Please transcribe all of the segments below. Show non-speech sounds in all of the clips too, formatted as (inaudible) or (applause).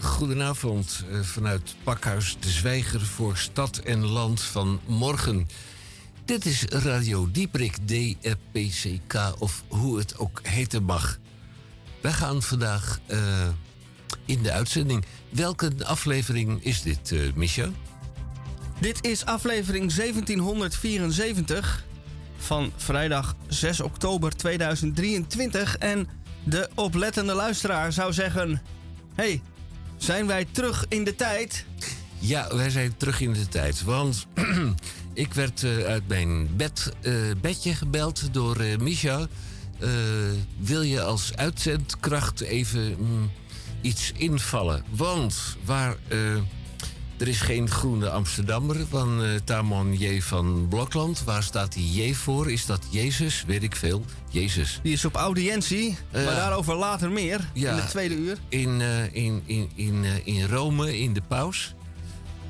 goedenavond uh, vanuit Pakhuis de Zwijger voor Stad en Land van morgen. Dit is Radio Dieprik, DFPCK of hoe het ook heten mag. Wij gaan vandaag uh, in de uitzending. Welke aflevering is dit, uh? Dit is aflevering 1774 van vrijdag 6 oktober 2023 en de oplettende luisteraar zou zeggen: hey, zijn wij terug in de tijd? Ja, wij zijn terug in de tijd. Want (clears throat) ik werd uh, uit mijn bed, uh, bedje gebeld door uh, Misha. wil je als uitzendkracht even mm, iets invallen? Want waar er is geen groene Amsterdammer van uh, Tamon J. van Blokland. Waar staat die J voor? Is dat Jezus? Weet ik veel. Jezus. Die is op audiëntie, uh, maar daarover later meer. Ja, in de tweede uur. In, uh, in, in, in, in Rome, in de paus.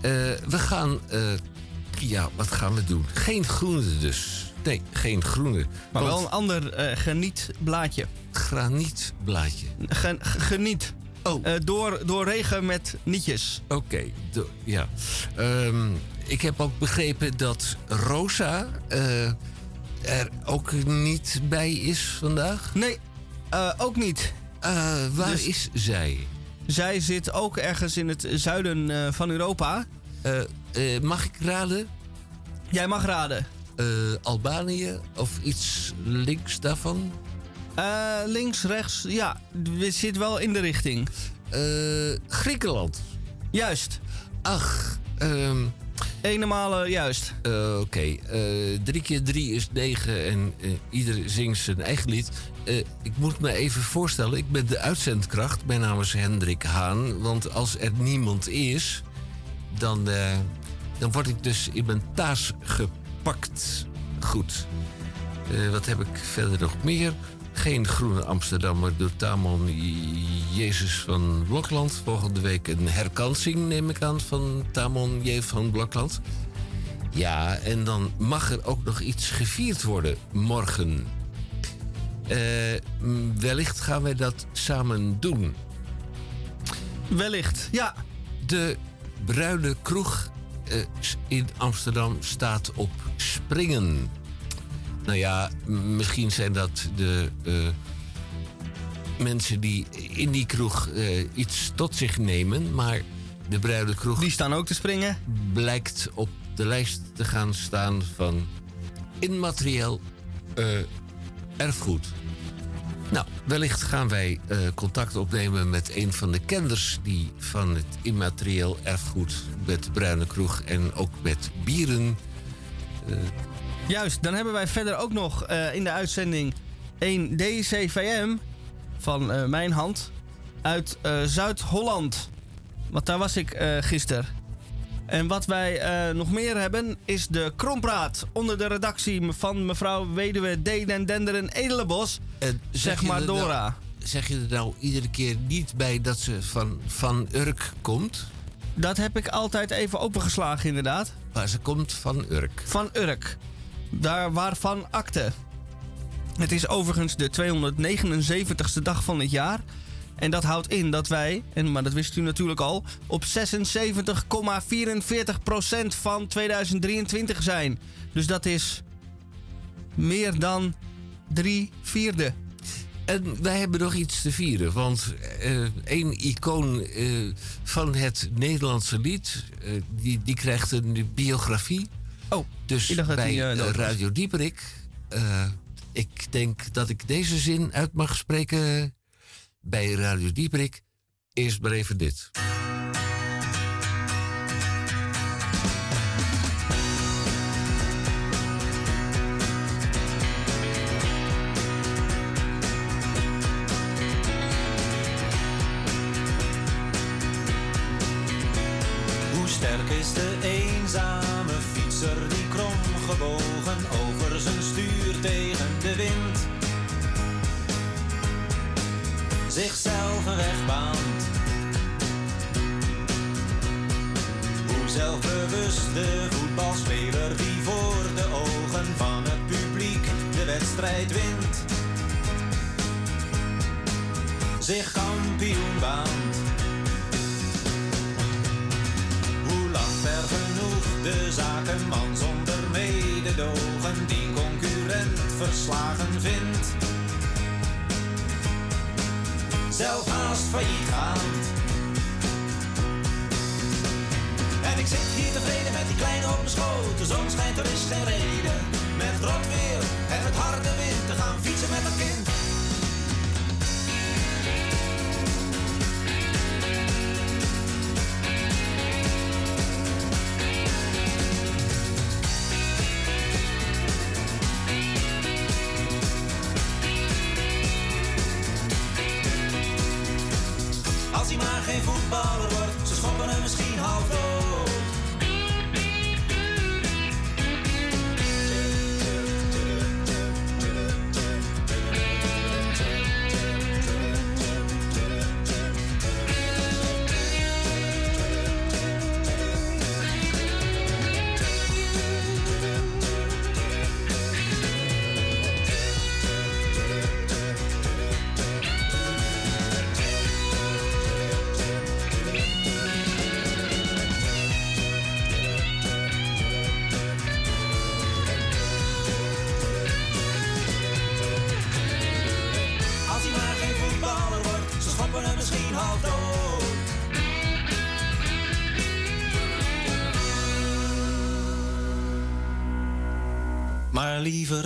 we gaan... ja, wat gaan we doen? Geen groene dus. Nee, geen groene. Maar wel een ander genietblaadje. Granietblaadje. Gen, geniet. Oh. Uh, door, door regen met nietjes. Oké, ja. Um, ik heb ook begrepen dat Rosa uh, er ook niet bij is vandaag. Nee, uh, ook niet. waar dus is zij? Zij zit ook ergens in het zuiden van Europa. mag ik raden? Jij mag raden. Albanië of iets links daarvan? Uh, links, rechts, ja, we zitten wel in de richting. Uh, Griekenland. Juist. Ach, um, juist. Uh, Oké, okay. drie keer drie is negen en ieder zingt zijn eigen lied. ik moet me even voorstellen, ik ben de uitzendkracht. Mijn naam is Hendrik Haan. Want als er niemand is, dan, dan word ik dus in mijn taas gepakt. Goed. wat heb ik verder nog meer? Geen groene Amsterdammer door Tamon Jezus van Blokland. Volgende week een herkansing, neem ik aan, van Tamon J. van Blokland. Ja, en dan mag er ook nog iets gevierd worden morgen. Uh, wellicht gaan wij dat samen doen. Wellicht, ja. De bruine kroeg uh, in Amsterdam staat op springen. Nou ja, misschien zijn dat de uh, mensen die in die kroeg uh, iets tot zich nemen, maar de bruide kroeg. Die staan ook te springen? Blijkt op de lijst te gaan staan van immaterieel uh, erfgoed. Nou, wellicht gaan wij uh, contact opnemen met een van de kenders die van het immaterieel erfgoed met Bruine Kroeg en ook met bieren uh, Juist, dan hebben wij verder ook nog uh, in de uitzending een DCVM van uh, mijn hand uit uh, Zuid-Holland. Want daar was ik gisteren. En wat wij nog meer hebben is de Krompraat onder de redactie van mevrouw Weduwe D. Den Denderen Edelenbos. zeg, zeg maar Dora. Nou, zeg je er nou iedere keer niet bij dat ze van, van Urk komt? Dat heb ik altijd even opengeslagen, inderdaad. Maar ze komt van Urk. Van Urk daar waarvan akte. Het is overigens de 279ste dag van het jaar. En dat houdt in dat wij, en, maar dat wist u natuurlijk al, op 76,44% van 2023 zijn. Dus dat is meer dan drie vierde. En wij hebben nog iets te vieren, want uh, één icoon uh, van het Nederlandse lied, uh, die, die krijgt een biografie. Oh, dus bij die, uh, Radio Dieperik. Uh, ik denk dat ik deze zin uit mag spreken bij Radio Dieperik. Eerst maar even dit. Hoe sterk is de eenzame die krom gebogen over zijn stuur tegen de wind zichzelf een weg baant. Hoe zelfbewust de voetbalspeler die voor de ogen van het publiek de wedstrijd wint. zich kampioen baant. Hoe lang ver genoeg de zakenman zonder mededogen die concurrent verslagen vindt. Zelf haast failliet gaand. En ik zit hier tevreden met die kleine op mijn schoot. De zon schijnt, er is geen reden. Met rot weer en met harde wind te gaan fietsen met een kind.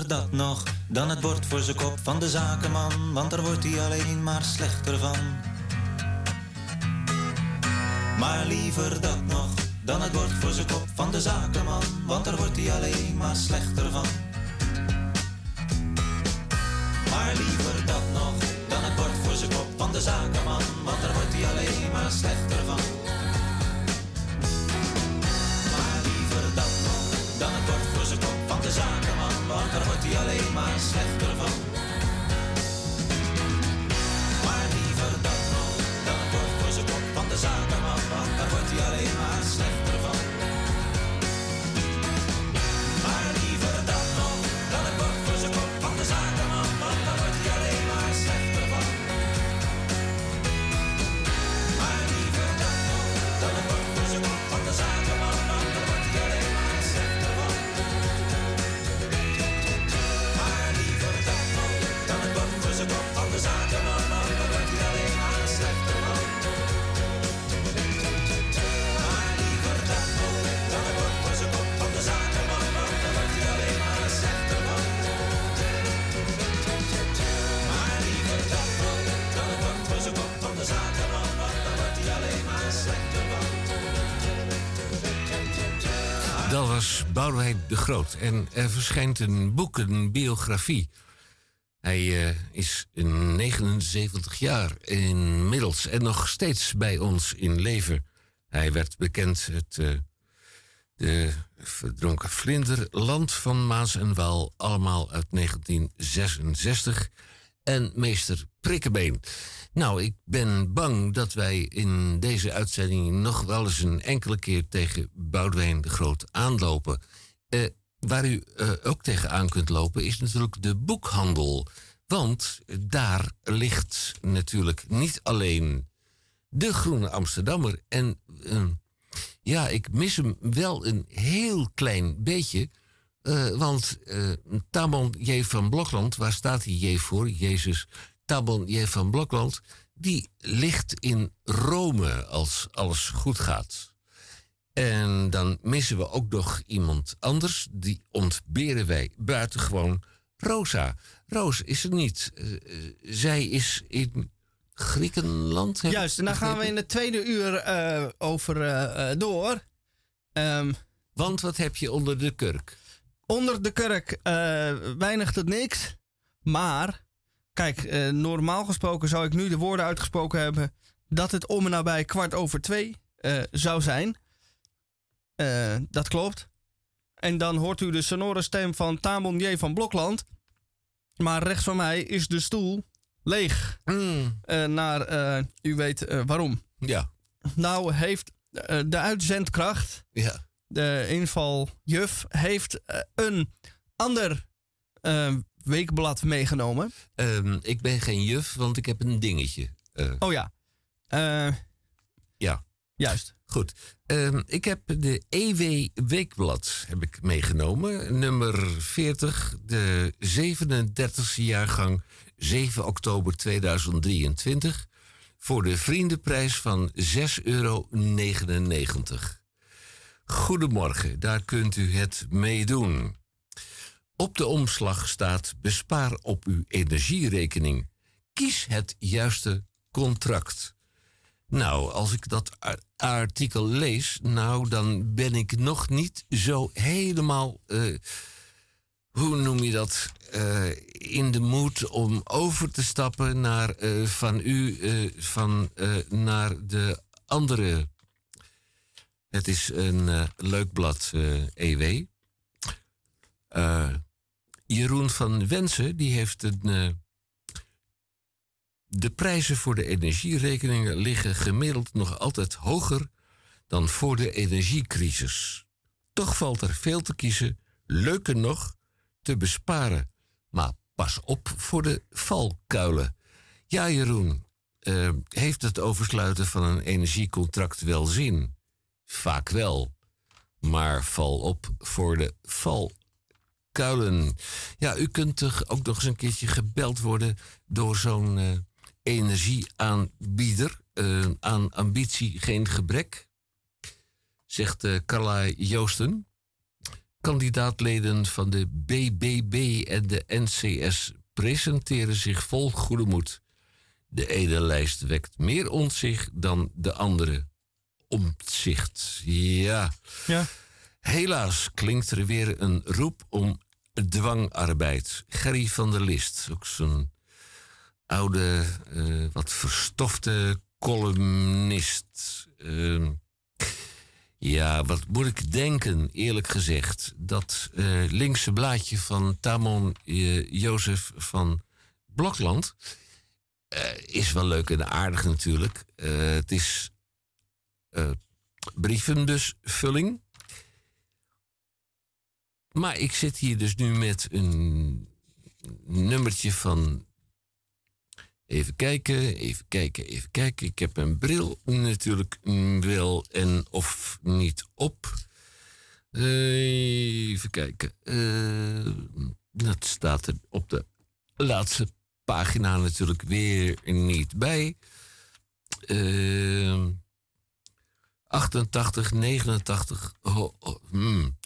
Dat nog dan het bord voor zijn kop van de zakenman, want daar wordt hij alleen maar slechter van. Maar liever dat nog dan het bord voor zijn kop van de zakenman, want daar wordt hij alleen maar slechter van. Maar liever dat nog dan het bord voor zijn kop van de zakenman, want daar wordt hij alleen maar slechter van. Maar liever dat nog dan het bord voor zijn kop van de zakenman, want daar wordt hij alleen maar slechter van. Boudewijn de Groot. En er verschijnt een boek, een biografie. Hij eh, is een 79 jaar inmiddels en nog steeds bij ons in leven. Hij werd bekend het eh, de verdronken vlinder, Land van Maas en Waal, allemaal uit 1966. En meester Prikkebeen. Nou, ik ben bang dat wij in deze uitzending nog wel eens een enkele keer tegen Boudewijn de Groot aanlopen. Eh, waar u eh, ook tegenaan kunt lopen is natuurlijk de boekhandel. Want daar ligt natuurlijk niet alleen de Groene Amsterdammer. En eh, ja, ik mis hem wel een heel klein beetje. Eh, want eh Tamon J. van Blokland, waar staat die J voor? Jezus. Tamon J. van Blokland, die ligt in Rome als alles goed gaat. En dan missen we ook nog iemand anders. Die ontberen wij buitengewoon. Rosa. Roos is er niet. Eh, zij is in Griekenland. Juist, en daar gaan we in het tweede uur over door. Ehm, Want wat heb je onder de kurk? Onder de kurk eh, weinig tot niks. Maar, kijk, eh, normaal gesproken zou ik nu de woorden uitgesproken hebben dat het om en nabij kwart over twee eh, zou zijn. Dat klopt. En dan hoort u de sonore stem van Tamon J. van Blokland. Maar rechts van mij is de stoel leeg. Mm, Eh, naar, u weet waarom. ja, Nou heeft de uitzendkracht, ja. De invaljuf, heeft eh, een ander eh, weekblad meegenomen. Ehm, ik ben geen juf, want ik heb een dingetje. Eh, Oh ja. Ja. juist. Goed. Ehm, ik heb de EW Weekblad heb ik meegenomen. Nummer 40, de 37e jaargang, 7 oktober 2023. Voor de vriendenprijs van 6,99 euro. Goedemorgen, daar kunt u het mee doen. Op de omslag staat bespaar op uw energierekening. Kies het juiste contract. Nou, als ik dat ar- artikel lees, nou, dan ben ik nog niet zo helemaal, eh, hoe noem je dat, eh, in de moed om over te stappen naar eh, van u, van naar de andere. Het is een eh, leuk blad, eh, EW. Eh, Jeroen van Wensen, die heeft een. de prijzen voor de energierekeningen liggen gemiddeld nog altijd hoger dan voor de energiecrisis. Toch valt er veel te kiezen, leuker nog, te besparen. Maar pas op voor de valkuilen. Ja, Jeroen, heeft het oversluiten van een energiecontract wel zin? Vaak wel. Maar val op voor de valkuilen. Ja, u kunt toch ook nog eens een keertje gebeld worden door zo'n eh, energieaanbieder. Eh, aan ambitie geen gebrek, zegt eh, Carla Joosten. Kandidaatleden van de BBB en de NCS presenteren zich vol goede moed. De ene lijst wekt meer ontzig dan de andere. Omzicht. Ja. Ja. Helaas klinkt er weer een roep om dwangarbeid. Gerry van der List, ook zo'n oude, eh, wat verstofte columnist. Ehm, ja, wat moet ik denken, eerlijk gezegd? Dat eh, linkse blaadje van Tamon eh, Jozef van Blokland is wel leuk en aardig natuurlijk. Het is eh brievenbusvulling. Maar ik zit hier dus nu met een nummertje van. Even kijken, even kijken, even kijken. Ik heb een bril natuurlijk wel en of niet op. Eh, even kijken. Eh, dat staat er op de laatste pagina natuurlijk weer niet bij. Eh 88, 89. Oh, oh, hmm.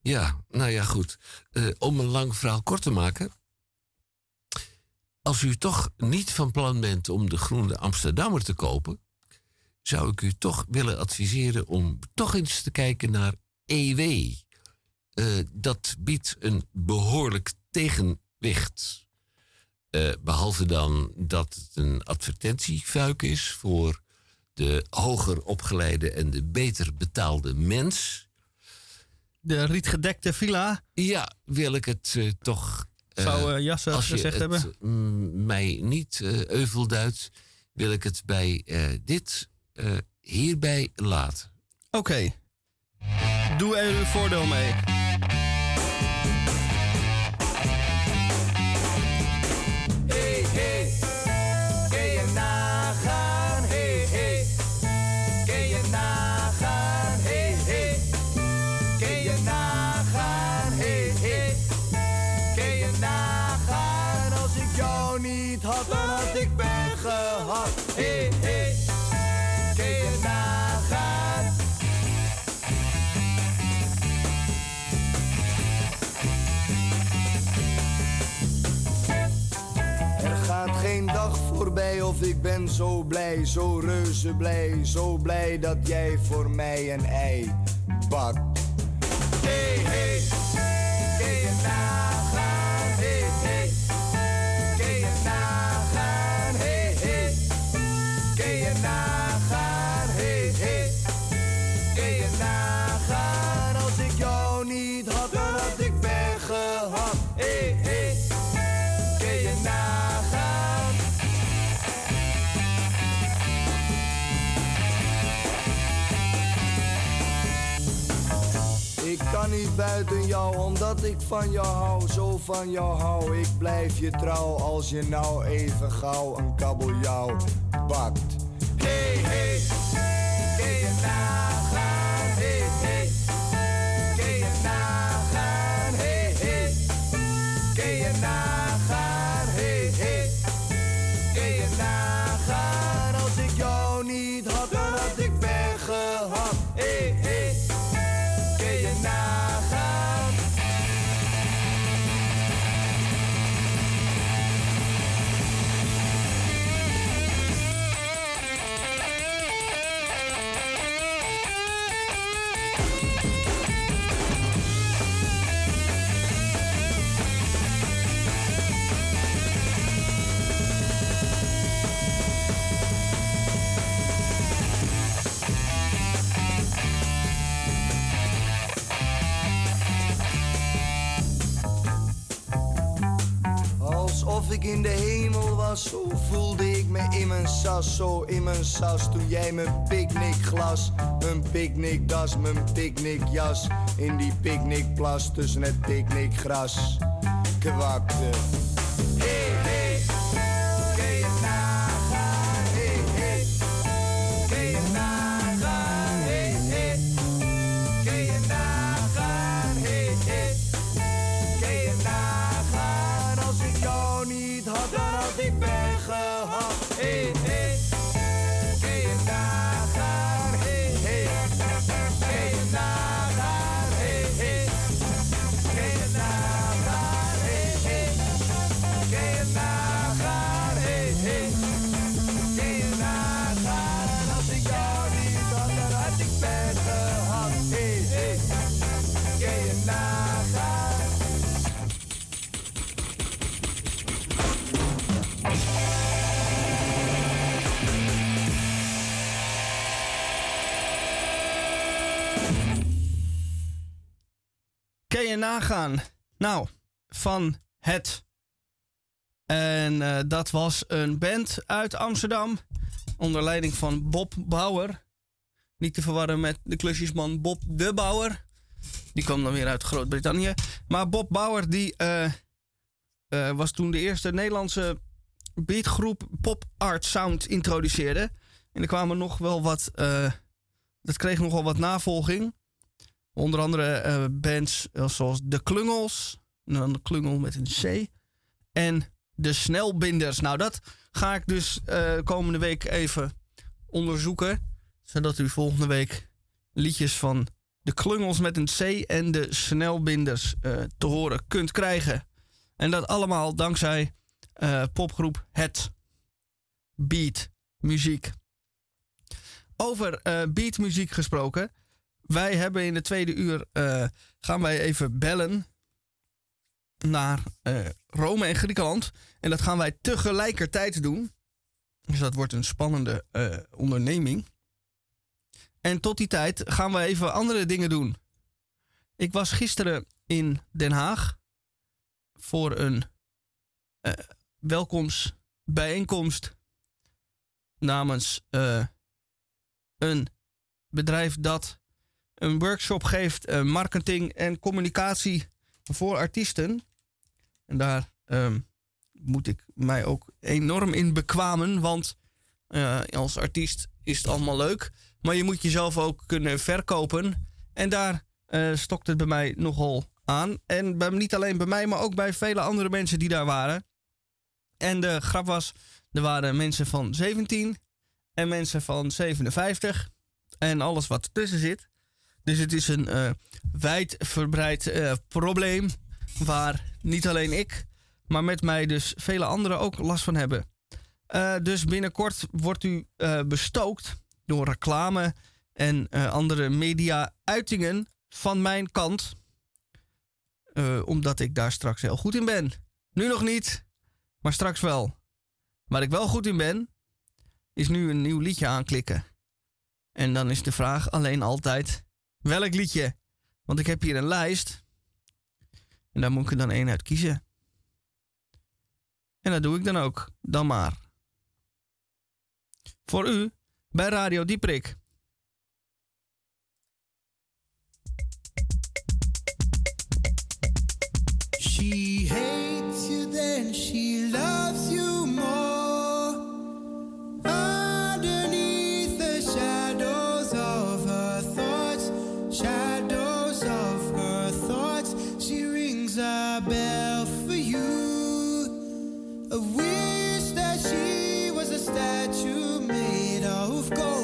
Ja, nou ja, goed. Eh, om een lang verhaal kort te maken. Als u toch niet van plan bent om de Groene Amsterdammer te kopen, zou ik u toch willen adviseren om toch eens te kijken naar EW. Eh, dat biedt een behoorlijk tegenwicht. Eh, behalve dan dat het een advertentiefuik is voor de hoger opgeleide en de beter betaalde mens. De rietgedekte villa, Ja, wil ik het eh, toch. eh, zou eh, Jasser als je gezegd het hebben. mm, mij niet euvel duidt, wil ik het bij dit hierbij laten. Oké. Doe er uw voordeel mee. Ben zo blij, zo reuze blij, zo blij dat jij voor mij een ei bakt. Omdat ik van jou hou, zo van jou hou. Ik blijf je trouw als je nou even gauw een kabeljauw bakt. Hey, hey, kun je in de hemel was, zo voelde ik me in mijn sas, zo in mijn sas. Toen jij mijn picknickglas, mijn picknickdas, mijn picknickjas in die picknickplas tussen het picknickgras kwakte. Nagaan? Nou, van het. En eh, dat was een band uit Amsterdam. Onder leiding van Bob Bauer. Niet te verwarren met de klusjesman Bob de Bauer. Die kwam dan weer uit Groot-Brittannië. Maar Bob Bauer die, eh, eh, was toen de eerste Nederlandse beatgroep Pop Art Sound introduceerde. En er kwamen nog wel wat. dat kreeg nogal wat navolging. Onder andere eh, bands eh, zoals De Klungels. En dan de Klungel met een C. En De Snelbinders. Nou, dat ga ik dus eh, komende week even onderzoeken. Zodat u volgende week liedjes van De Klungels met een C en De Snelbinders te horen kunt krijgen. En dat allemaal dankzij popgroep Het Beat Muziek. Over beatmuziek gesproken. Wij hebben in de tweede uur eh, gaan wij even bellen naar eh, Rome en Griekenland. En dat gaan wij tegelijkertijd doen. Dus dat wordt een spannende eh, onderneming. En tot die tijd gaan we even andere dingen doen. Ik was gisteren in Den Haag voor een eh, welkomstbijeenkomst namens een bedrijf dat een workshop geeft, eh, marketing en communicatie voor artiesten. En daar ehm, moet ik mij ook enorm in bekwamen, want eh, als artiest is het allemaal leuk, maar je moet jezelf ook kunnen verkopen. En daar eh, stokt het bij mij nogal aan. En niet alleen bij mij, maar ook bij vele andere mensen die daar waren. En de grap was, er waren mensen van 17 en mensen van 57 en alles wat ertussen zit. Dus het is een eh, wijdverbreid eh, probleem waar niet alleen ik, maar met mij dus vele anderen ook last van hebben. Eh, dus binnenkort wordt u bestookt door reclame en andere media-uitingen van mijn kant. Omdat ik daar straks heel goed in ben. Nu nog niet, maar straks wel. Waar ik wel goed in ben, is nu een nieuw liedje aanklikken. En dan is de vraag alleen altijd: welk liedje? Want ik heb hier een lijst. En daar moet ik dan één uit kiezen. En dat doe ik dan ook. Dan maar. Voor u bij Radio Dieprik. She hates you then she loves you. Shadows of her thoughts, she rings a bell for you. A wish that she was a statue made of gold,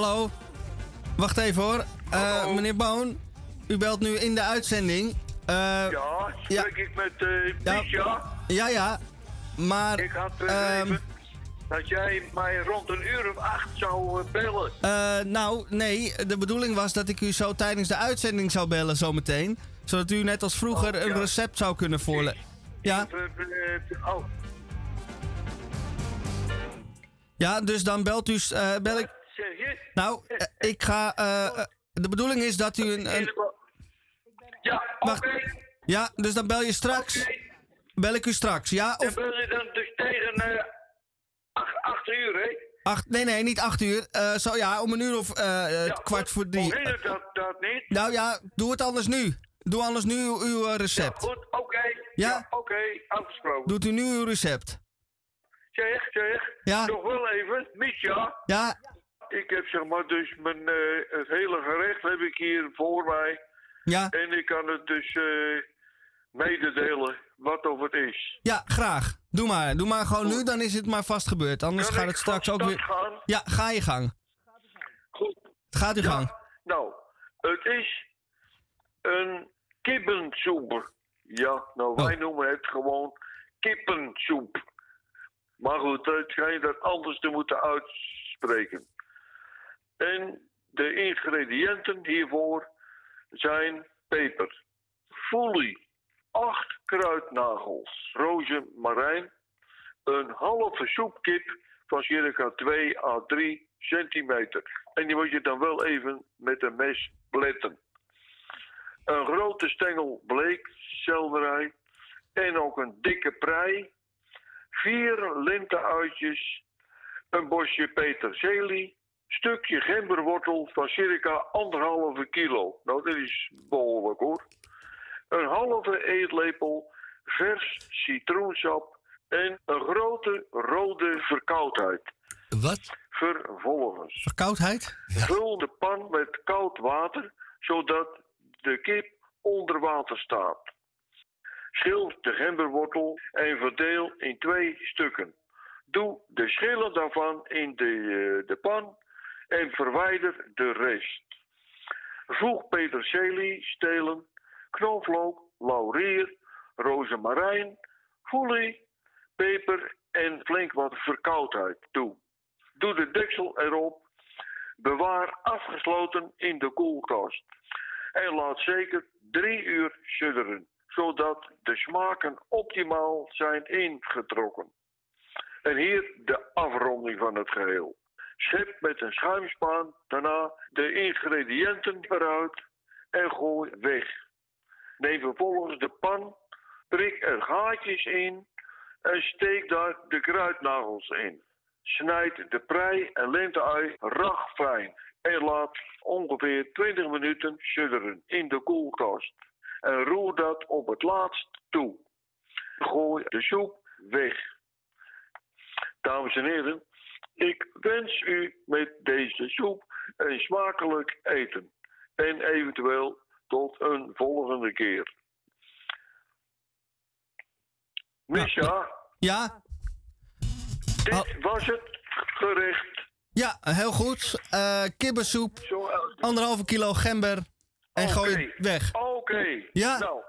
Hallo. Wacht even hoor. Eh, meneer Boon, u belt nu in de uitzending. Eh, Ja, spreek ik met eh Ja. Misha? ja, ja. Maar. Ik had ehm, dat jij mij rond een uur of acht zou bellen. nou, nee. De bedoeling was dat ik u zo tijdens de uitzending zou bellen zometeen. Zodat u net als vroeger Oh, een recept zou kunnen voorleggen. Ja, oh, ja, dus dan belt u. bel ik. Nou, eh, ik ga. eh, eh, de bedoeling is dat u een. een Ja, oké. Ja, dus dan bel je straks. Bel ik u straks, ja? Dan Of bel je dan dus tegen eh acht, acht uur, hè? acht, nee, nee, niet acht uur. Zo ja, om een uur of Ja, kwart voor drie. het dat, dat niet? Nou ja, doe het anders nu. Doe anders nu uw, uw, Ja, recept. goed, oké. Ja? oké, afgesproken. Doet u nu uw recept. Zeg, zeg. Ja? Nog wel even, Misha. Ja, Ik heb zeg maar dus mijn, eh, het hele gerecht heb ik hier voor mij. ja, En ik kan het dus eh, mededelen wat of het is. ja, graag. Doe maar. Doe maar gewoon Goed. nu, dan is het maar vast gebeurd. Anders Kan gaat het straks ook weer... gaan? Ja, ga je gang. Goed. Gaat uw gang. Nou, het is een kippensoep. Ja, nou wij Oh. noemen het gewoon kippensoep. Maar goed, het schijnt dat anders te moeten uitspreken. En de ingrediënten hiervoor zijn peper, foelie, acht kruidnagels, rozemarijn, een halve soepkip van circa 2 à 3 centimeter. En die moet je dan wel even met een mes pletten. Een grote stengel bleekselderij en ook een dikke prei. Vier linteuitjes, een bosje peterselie, stukje gemberwortel van circa anderhalve kilo. Nou, dat is behoorlijk hoor. Een halve eetlepel vers citroensap en een grote rode verkoudheid. Wat? Vervolgens Verkoudheid? vul de pan met koud water, zodat de kip onder water staat. Schil de gemberwortel en verdeel in twee stukken. Doe de schillen daarvan in de, eh, de pan en verwijder de rest. Voeg peterselie, stelen, knoflook, laurier, rozemarijn, foelie, peper en flink wat verkoudheid toe. Doe de deksel erop. Bewaar afgesloten in de koelkast. En laat zeker drie uur sudderen, zodat de smaken optimaal zijn ingetrokken. En hier de afronding van het geheel. Schep met een schuimspaan daarna de ingrediënten eruit en gooi weg. Neem vervolgens de pan, prik er gaatjes in en steek daar de kruidnagels in. Snijd de prei en lenteui ragfijn en laat ongeveer 20 minuten sudderen in de koelkast. En roer dat op het laatst toe. Gooi de soep weg. Dames en heren, ik wens u met deze soep een smakelijk eten. En eventueel tot een volgende keer. Misha, Ja, dit was het gerecht. ja, heel goed. Kibbensoep, Zo, eh, anderhalve kilo gember en gooi het weg. Oké. Ja. Nou,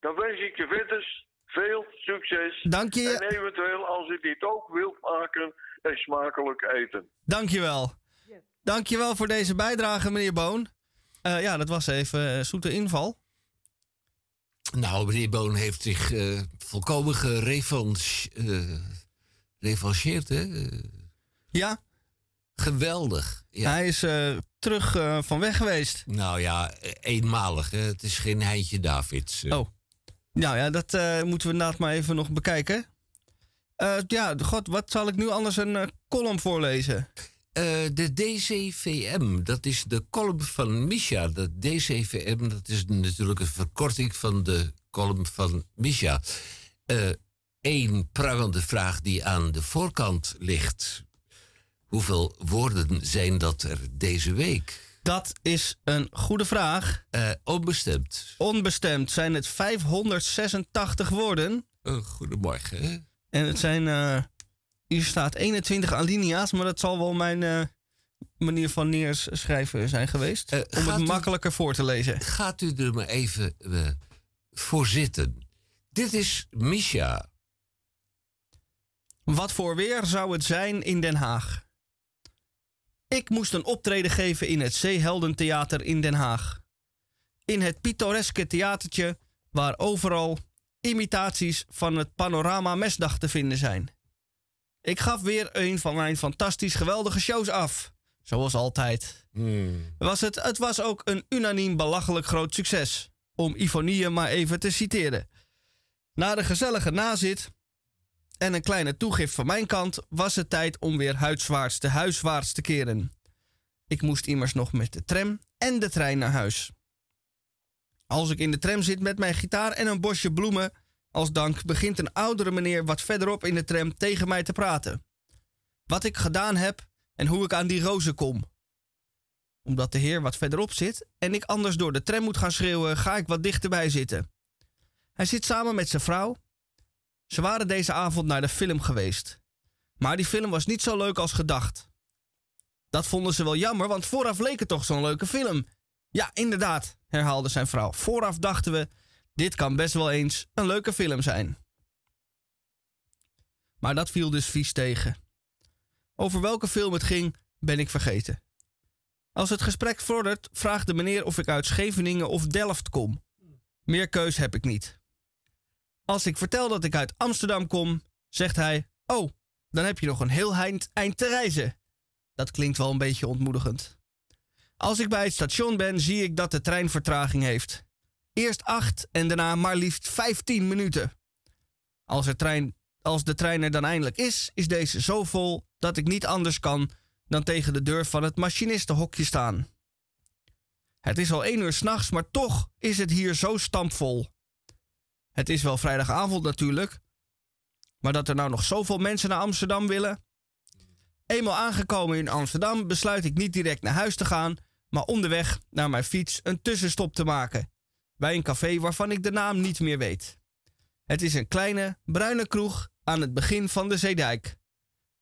dan wens ik je verder veel succes. Dank je. En eventueel, als u dit ook wilt maken, een smakelijk eten. Dankjewel. Dankjewel voor deze bijdrage, meneer Boon. Eh, ja, dat was even zoete inval. Nou, meneer Boon heeft zich eh, volkomen gerevancheerd, hè? Eh, Ja, geweldig. Ja. hij is eh, terug eh, van weg geweest. Nou ja, eenmalig, hè? Het is geen Heintje Davids. Oh. Nou ja, dat eh, moeten we inderdaad maar even nog bekijken. Eh, ja, god, wat zal ik nu anders een eh, column voorlezen? Eh, de DCVM, dat is de column van Misha. De DCVM, dat is natuurlijk een verkorting van de column van Misha. Eén prangende vraag die aan de voorkant ligt. Hoeveel woorden zijn dat er deze week? Dat is een goede vraag. Onbestemd. Onbestemd zijn het 586 woorden. Eh, goedemorgen. En het zijn, eh, hier staat 21 alinea's, maar dat zal wel mijn eh, manier van neerschrijven zijn geweest. Eh, om het u- makkelijker voor te lezen. Gaat u er maar even voor zitten. Dit is Misha. Wat voor weer zou het zijn in Den Haag? Ik moest een optreden geven in het Zeeheldentheater in Den Haag. In het pittoreske theatertje waar overal imitaties van het Panorama Mesdag te vinden zijn. Ik gaf weer een van mijn fantastisch geweldige shows af. Zoals altijd. Was het, het was ook een unaniem belachelijk groot succes. Om Ivonie maar even te citeren. Na de gezellige nazit en een kleine toegift van mijn kant was het tijd om weer huiswaarts te huiswaarts te keren. Ik moest immers nog met de tram en de trein naar huis. Als ik in de tram zit met mijn gitaar en een bosje bloemen, als dank begint een oudere meneer wat verderop in de tram tegen mij te praten. Wat ik gedaan heb en hoe ik aan die rozen kom. Omdat de heer wat verderop zit en ik anders door de tram moet gaan schreeuwen, ga ik wat dichterbij zitten. Hij zit samen met zijn vrouw ze waren deze avond naar de film geweest. Maar die film was niet zo leuk als gedacht. Dat vonden ze wel jammer, want vooraf leek het toch zo'n leuke film. Ja, inderdaad, herhaalde zijn vrouw. Vooraf dachten we, dit kan best wel eens een leuke film zijn. Maar dat viel dus vies tegen. Over welke film het ging, ben ik vergeten. Als het gesprek vordert, vraagt de meneer of ik uit Scheveningen of Delft kom. Meer keus heb ik niet. Als ik vertel dat ik uit Amsterdam kom, zegt hij: Oh, dan heb je nog een heel eind, eind te reizen. Dat klinkt wel een beetje ontmoedigend. Als ik bij het station ben, zie ik dat de trein vertraging heeft. Eerst acht en daarna maar liefst 15 minuten. Als, trein, als de trein er dan eindelijk is, is deze zo vol dat ik niet anders kan dan tegen de deur van het machinistenhokje staan. Het is al één uur s'nachts, maar toch is het hier zo stampvol. Het is wel vrijdagavond natuurlijk, maar dat er nou nog zoveel mensen naar Amsterdam willen. Eenmaal aangekomen in Amsterdam besluit ik niet direct naar huis te gaan, maar onderweg naar mijn fiets een tussenstop te maken. Bij een café waarvan ik de naam niet meer weet. Het is een kleine, bruine kroeg aan het begin van de Zeedijk.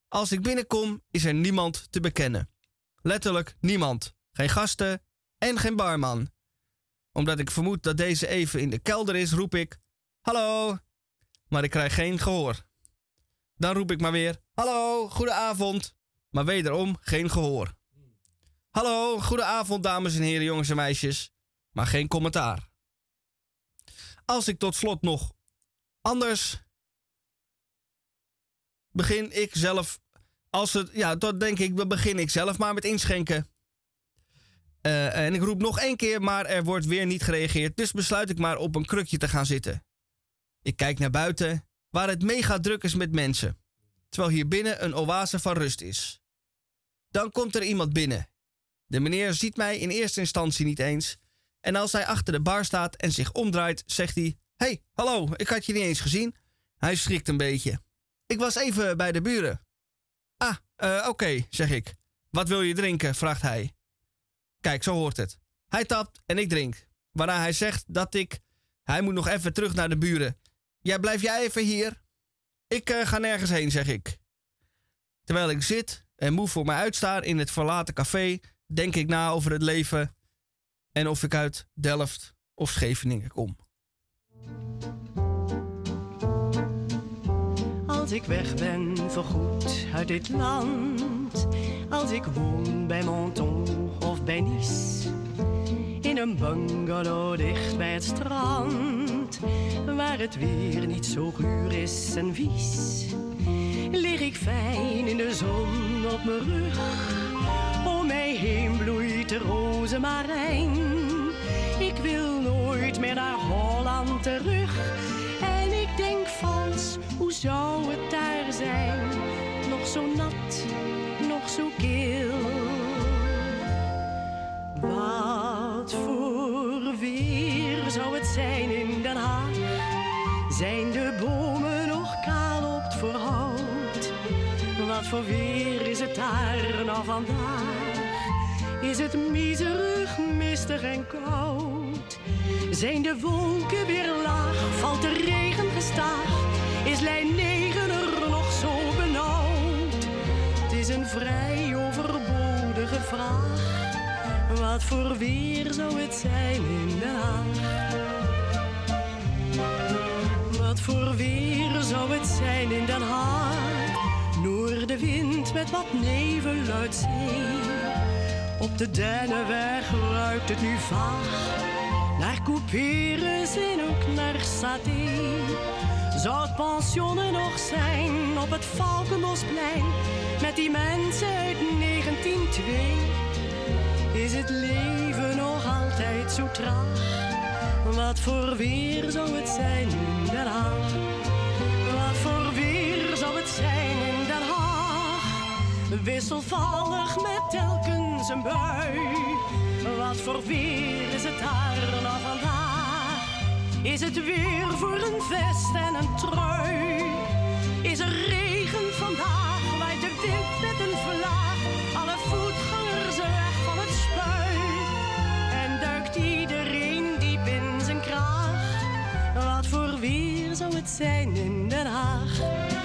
Als ik binnenkom, is er niemand te bekennen. Letterlijk niemand. Geen gasten en geen barman. Omdat ik vermoed dat deze even in de kelder is, roep ik: Hallo! Maar ik krijg geen gehoor. Dan roep ik maar weer: Hallo, goedenavond. Maar wederom geen gehoor. Hallo, goedenavond, dames en heren, jongens en meisjes. Maar geen commentaar. Als ik tot slot nog anders begin ik zelf. Als het, ja, dat denk ik, begin ik zelf maar met inschenken. Eh, en ik roep nog één keer, maar er wordt weer niet gereageerd. Dus besluit ik maar op een krukje te gaan zitten. Ik kijk naar buiten, waar het mega druk is met mensen. Terwijl hier binnen een oase van rust is. Dan komt er iemand binnen. De meneer ziet mij in eerste instantie niet eens. En als hij achter de bar staat en zich omdraait, zegt hij: hey, hallo, ik had je niet eens gezien. Hij schrikt een beetje. Ik was even bij de buren. Ah, eh, oké, zeg ik. Wat wil je drinken? vraagt hij. Kijk, zo hoort het. Hij tapt en ik drink. Waarna hij zegt dat ik. Hij moet nog even terug naar de buren. Ja, blijf jij even hier? Ik eh, ga nergens heen, zeg ik. Terwijl ik zit en moe voor mij uitsta in het verlaten café, denk ik na over het leven en of ik uit Delft of Scheveningen kom. Als ik weg ben voorgoed uit dit land, als ik woon bij Menton of bij Nice, een bungalow dicht bij het strand, waar het weer niet zo guur is en vies, lig ik fijn in de zon op mijn rug. Om mij heen bloeit de rozemarijn. Ik wil nooit meer naar Holland terug. En ik denk vals, hoe zou het daar zijn? Nog zo nat, nog zo kil. Wat voor weer zou het zijn in Den Haag? Zijn de bomen nog kaal op het voorhout? Wat voor weer is het daar nou vandaag? Is het miserig, mistig en koud? Zijn de wolken weer laag? Valt de regen gestaag? Is lijn 9 er nog zo benauwd? Het is een vrij overbodige vraag. Wat voor weer zou het zijn in Den Haag? Wat voor weer zou het zijn in Den Haag? Noordenwind met wat nevel uit zee. Op de Dennenweg ruikt het nu vaag. Naar couperus en ook naar saté. Zou het pensionnen nog zijn op het Valkenbosplein? Met die mensen uit 1902. Is het leven nog altijd zo traag? Wat voor weer zou het zijn in Den Haag? Wat voor weer zou het zijn in Den Haag? Wisselvallig met telkens een bui. Wat voor weer is het daar nou vandaag? Is het weer voor een vest en een trui? Is er regen vandaag? Zou het zijn in Den Haag?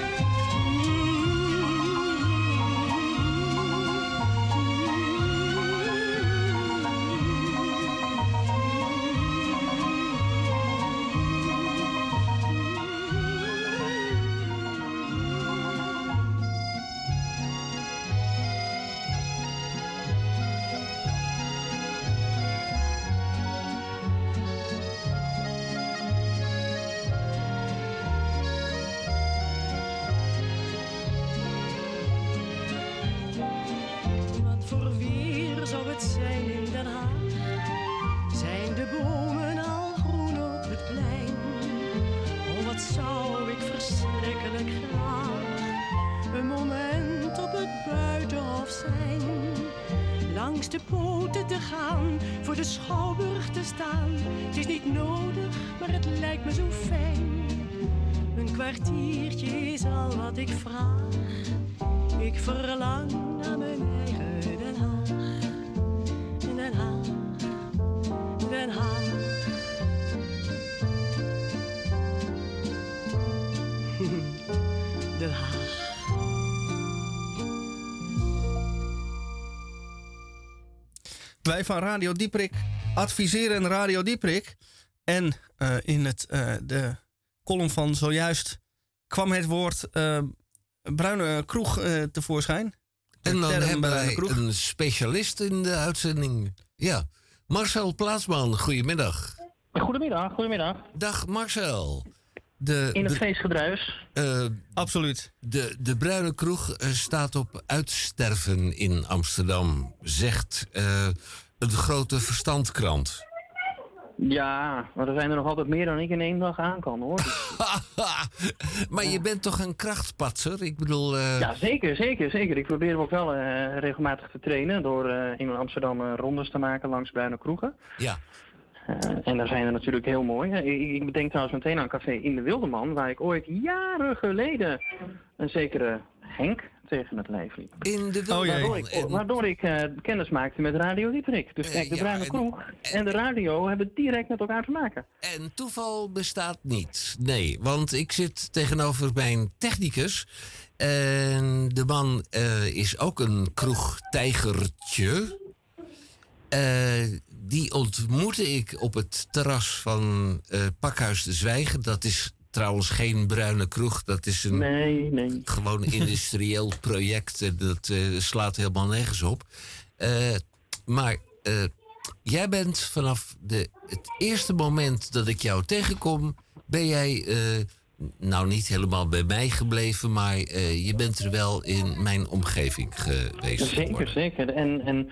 De poten te gaan, voor de schouwburg te staan. Het is niet nodig, maar het lijkt me zo fijn. Een kwartiertje is al wat ik vraag. Ik verlang Wij van Radio Dieprik adviseren Radio Dieprik. En eh, in het, eh, de column van zojuist kwam het woord eh, bruine kroeg eh, tevoorschijn. De En dan hebben bruine wij kroeg. een specialist in de uitzending. Ja, Marcel Plaatsman, goedemiddag. Goedemiddag, goedemiddag. Dag Marcel. De, In het de, feestgedruis. eh, Absoluut. de, de Bruine Kroeg staat op uitsterven in Amsterdam, zegt een grote verstandkrant. Ja, maar er zijn er nog altijd meer dan ik in één dag aan kan hoor. (laughs) maar je bent toch een krachtpatser? Ik bedoel, eh, Ja, zeker, zeker, zeker. Ik probeer ook wel eh, regelmatig te trainen door eh, in Amsterdam rondes te maken langs bruine kroegen. ja. En daar zijn er natuurlijk heel mooi. Ik, ik bedenk trouwens meteen aan een café in de Wildeman, waar ik ooit jaren geleden een zekere Henk tegen het lijf liep. in de Oh. Waardoor ik, En- waardoor ik eh, kennis maakte met Radio Dieprik. Dus Eh, kijk, de ja, Bruine en- Kroeg en de radio hebben direct met elkaar te maken. En toeval bestaat niet. Nee, want ik zit tegenover mijn technicus. En de man eh, is ook een kroegtijgertje. Eh, die ontmoette ik op het terras van eh, Pakhuis de Zwijger. Dat is trouwens geen bruine kroeg. Dat is een Nee, nee. gewoon (laughs) industrieel project. en Dat eh, slaat helemaal nergens op. Eh, maar eh, jij bent vanaf de, het eerste moment dat ik jou tegenkom, ben jij nou niet helemaal bij mij gebleven, maar je bent er wel in mijn omgeving geweest. Zeker, geworden. zeker. En, en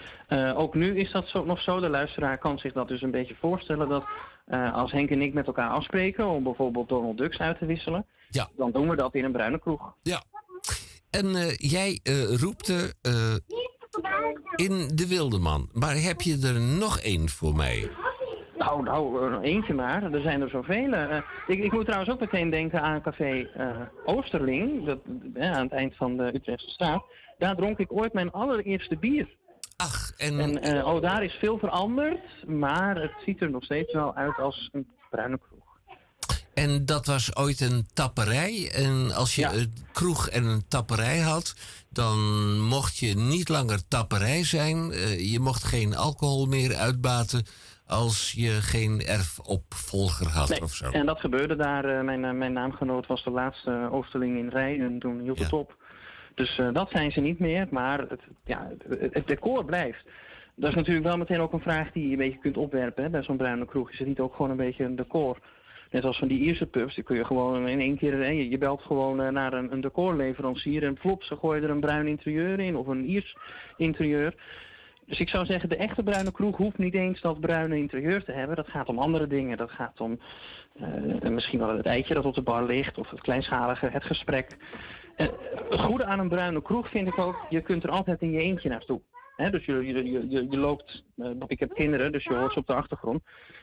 ook nu is dat zo, nog zo. De luisteraar kan zich dat dus een beetje voorstellen dat eh, als Henk en ik met elkaar afspreken om bijvoorbeeld Donald Ducks uit te wisselen, Ja. dan doen we dat in een bruine kroeg. Ja. En eh, jij eh, roept er in de Wildeman. Maar heb je er nog één voor mij? Nou, nou, eentje maar. Er zijn er zoveel. Ik, ik moet trouwens ook meteen denken aan café Oosterling, dat, aan het eind van de Utrechtse straat. Daar dronk ik ooit mijn allereerste bier. Ach, en, En eh, oh, daar is veel veranderd, maar het ziet er nog steeds wel uit als een bruine kroeg. En dat was ooit een tapperij. En als je Ja. een kroeg en een tapperij had, dan mocht je niet langer tapperij zijn. Eh, je mocht geen alcohol meer uitbaten als je geen erfopvolger had Nee, of zo. En dat gebeurde daar. eh, mijn, mijn naamgenoot was de laatste Oosterling in Rij en toen hield het Ja. op. Dus eh, dat zijn ze niet meer, maar het, ja, het, decor blijft. Dat is natuurlijk wel meteen ook een vraag die je een beetje kunt opwerpen hè, bij zo'n bruine kroeg. Is het niet ook gewoon een beetje een decor? Net als van die Ierse pubs, die kun je gewoon in één keer... hè, je, je belt gewoon eh, naar een, een decorleverancier en plop, ze gooien er een bruin interieur in of een Iers interieur. Dus ik zou zeggen, de echte bruine kroeg hoeft niet eens dat bruine interieur te hebben. Dat gaat om andere dingen. Dat gaat om eh, misschien wel het eitje dat op de bar ligt of het kleinschalige, het gesprek. Eh, het goede aan een bruine kroeg vind ik ook, je kunt er altijd in je eentje naartoe. Hè, dus je, je, je, je, je loopt, eh, ik heb kinderen, dus je hoort ze op de achtergrond.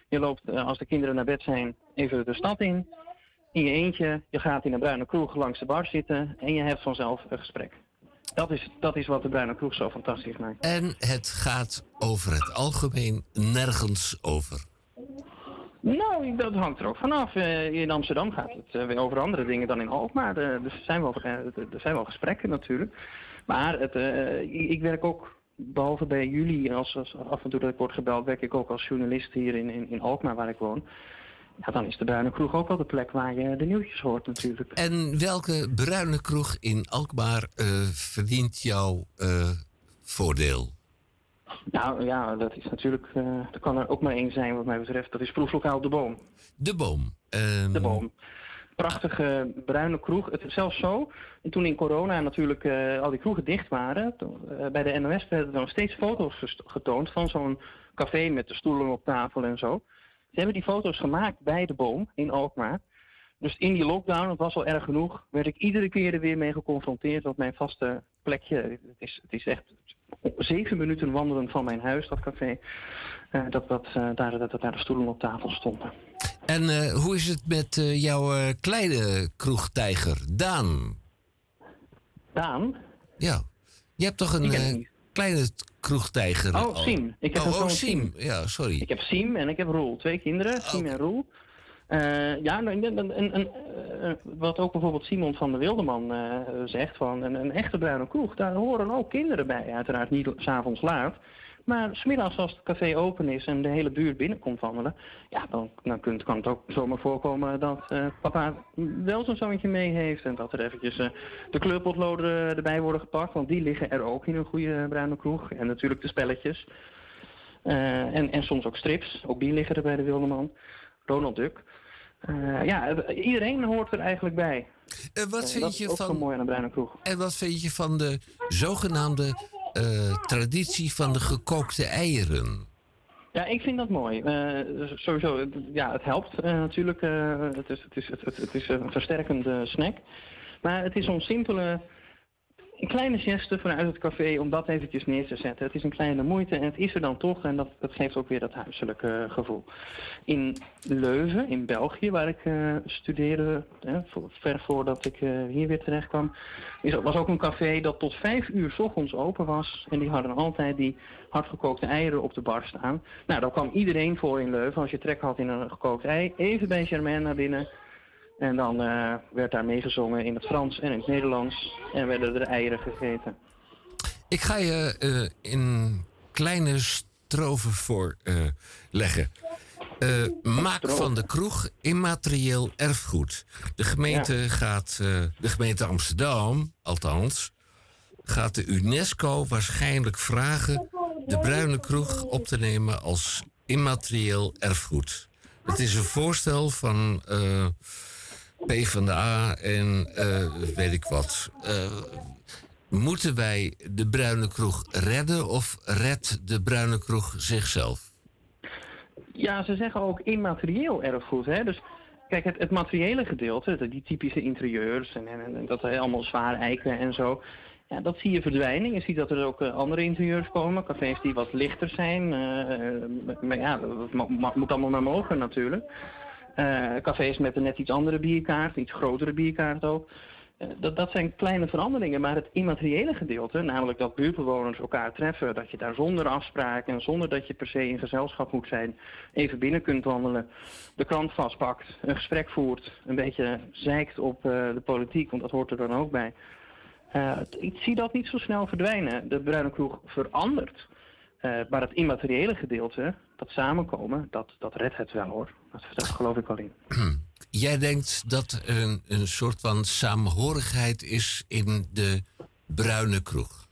Je loopt, eh, als de kinderen naar bed zijn, even de stad in. In je eentje, je gaat in een bruine kroeg langs de bar zitten en je hebt vanzelf een gesprek. Dat is, dat is wat de bruine kroeg zo fantastisch maakt. En het gaat over het algemeen nergens over. Nou, dat hangt er ook vanaf. Eh, in Amsterdam gaat het eh, weer over andere dingen dan in Alkmaar. Eh, dus er zijn wel, er zijn wel gesprekken natuurlijk. Maar het, ik, werk ook, behalve bij jullie, als, als af en toe dat ik word gebeld, werk ik ook als journalist hier in, in, in Alkmaar waar ik woon. Ja, dan is de Bruine Kroeg ook wel de plek waar je de nieuwtjes hoort natuurlijk. En welke bruine kroeg in Alkmaar verdient jouw voordeel? Nou ja, dat is natuurlijk, eh er kan er ook maar één zijn wat mij betreft. Dat is proeflokaal De Boom. De boom. Ehm, De Boom. Prachtige bruine kroeg. Het is zelfs zo, en toen in corona natuurlijk eh, al die kroegen dicht waren, toen, eh, bij de NOS werden er nog steeds foto's getoond van zo'n café met de stoelen op tafel en zo. Ze hebben die foto's gemaakt bij De Boom in Alkmaar. Dus in die lockdown, dat was al erg genoeg, werd ik iedere keer er weer mee geconfronteerd op mijn vaste plekje. Het is, het is echt zeven minuten wandelen van mijn huis, dat café. eh, dat, dat, eh, daar, dat, dat daar de stoelen op tafel stonden. En eh, hoe is het met jouw kleine kroegtijger, Daan? Daan? Ja. Je hebt toch een kleine kroegtijger? Oh, al? Siem. Ik heb oh, oh, zoon Siem. Siem. Ja, sorry. Ik heb Siem en ik heb Roel. Twee kinderen, Siem en Roel. Eh, ja, nou, en, en, en, en, eh, wat ook bijvoorbeeld Simon van der Wildeman eh, zegt, van een, een echte bruine kroeg, daar horen ook kinderen bij. Uiteraard niet s'avonds laat. Maar smiddags als het café open is en de hele buurt binnenkomt wandelen, ja, dan, dan kunt, kan het ook zomaar voorkomen dat eh, papa wel zo'n zoontje mee heeft. En dat er eventjes eh, de kleurpotloden eh, erbij worden gepakt, want die liggen er ook in een goede bruine kroeg. En natuurlijk de spelletjes. Eh, en, en soms ook strips, ook die liggen er bij de Wildeman. Donald Duck. Eh, ja, iedereen hoort er eigenlijk bij. Eh, wat Eh, vind dat is je ook zo van, mooi aan een bruine kroeg. en wat vind je van de zogenaamde eh, traditie van de gekookte eieren? Ja, ik vind dat mooi. Sowieso, het- ja, het helpt natuurlijk. het, is, het, is, het, het, het is een versterkende snack. Maar het is zo'n simpele, een kleine geste vanuit het café om dat eventjes neer te zetten. Het is een kleine moeite en het is er dan toch en dat, geeft ook weer dat huiselijke gevoel. In Leuven, in België, waar ik eh, studeerde, hè, voor- ver voordat ik eh, hier weer terecht kwam, is, was ook een café dat tot vijf uur 's ochtends open was. En die hadden altijd die hardgekookte eieren op de bar staan. Nou, daar kwam iedereen voor in Leuven. Als je trek had in een gekookt ei, even bij Germain naar binnen. En dan eh, werd daar meegezongen in het Frans en in het Nederlands. En werden er eieren gegeten. Ik ga je eh, in kleine stroven voorleggen. Eh maak van de kroeg immaterieel erfgoed. De gemeente gaat, de gemeente Amsterdam, althans, gaat de UNESCO waarschijnlijk vragen de bruine kroeg op te nemen als immaterieel erfgoed. Het is een voorstel van PvdA en eh, weet ik wat. Eh, Moeten wij de bruine kroeg redden of redt de bruine kroeg zichzelf? Ja, ze zeggen ook immaterieel erfgoed. Hè? Dus kijk, het, het materiële gedeelte, de- die typische interieurs en, en, en dat allemaal zwaar eiken en zo. Ja, dat zie je verdwijnen. Je ziet dat er ook eh, andere interieurs komen. Cafés die wat lichter zijn. maar ja, dat mo- mo- moet allemaal maar mogen natuurlijk. Eh, cafés met een net iets andere bierkaart, iets grotere bierkaart ook. Eh, dat, dat zijn kleine veranderingen, maar het immateriële gedeelte, namelijk dat buurtbewoners elkaar treffen, dat je daar zonder afspraak en zonder dat je per se in gezelschap moet zijn, even binnen kunt wandelen, de krant vastpakt, een gesprek voert, een beetje zeikt op eh, de politiek, want dat hoort er dan ook bij. Eh, ik zie dat niet zo snel verdwijnen. De bruine kroeg verandert. Eh, maar het immateriële gedeelte, dat samenkomen, dat, dat redt het wel hoor. Dat, dat geloof ik wel in. (clears throat) Jij denkt dat er een, een soort van samenhorigheid is in de bruine kroeg.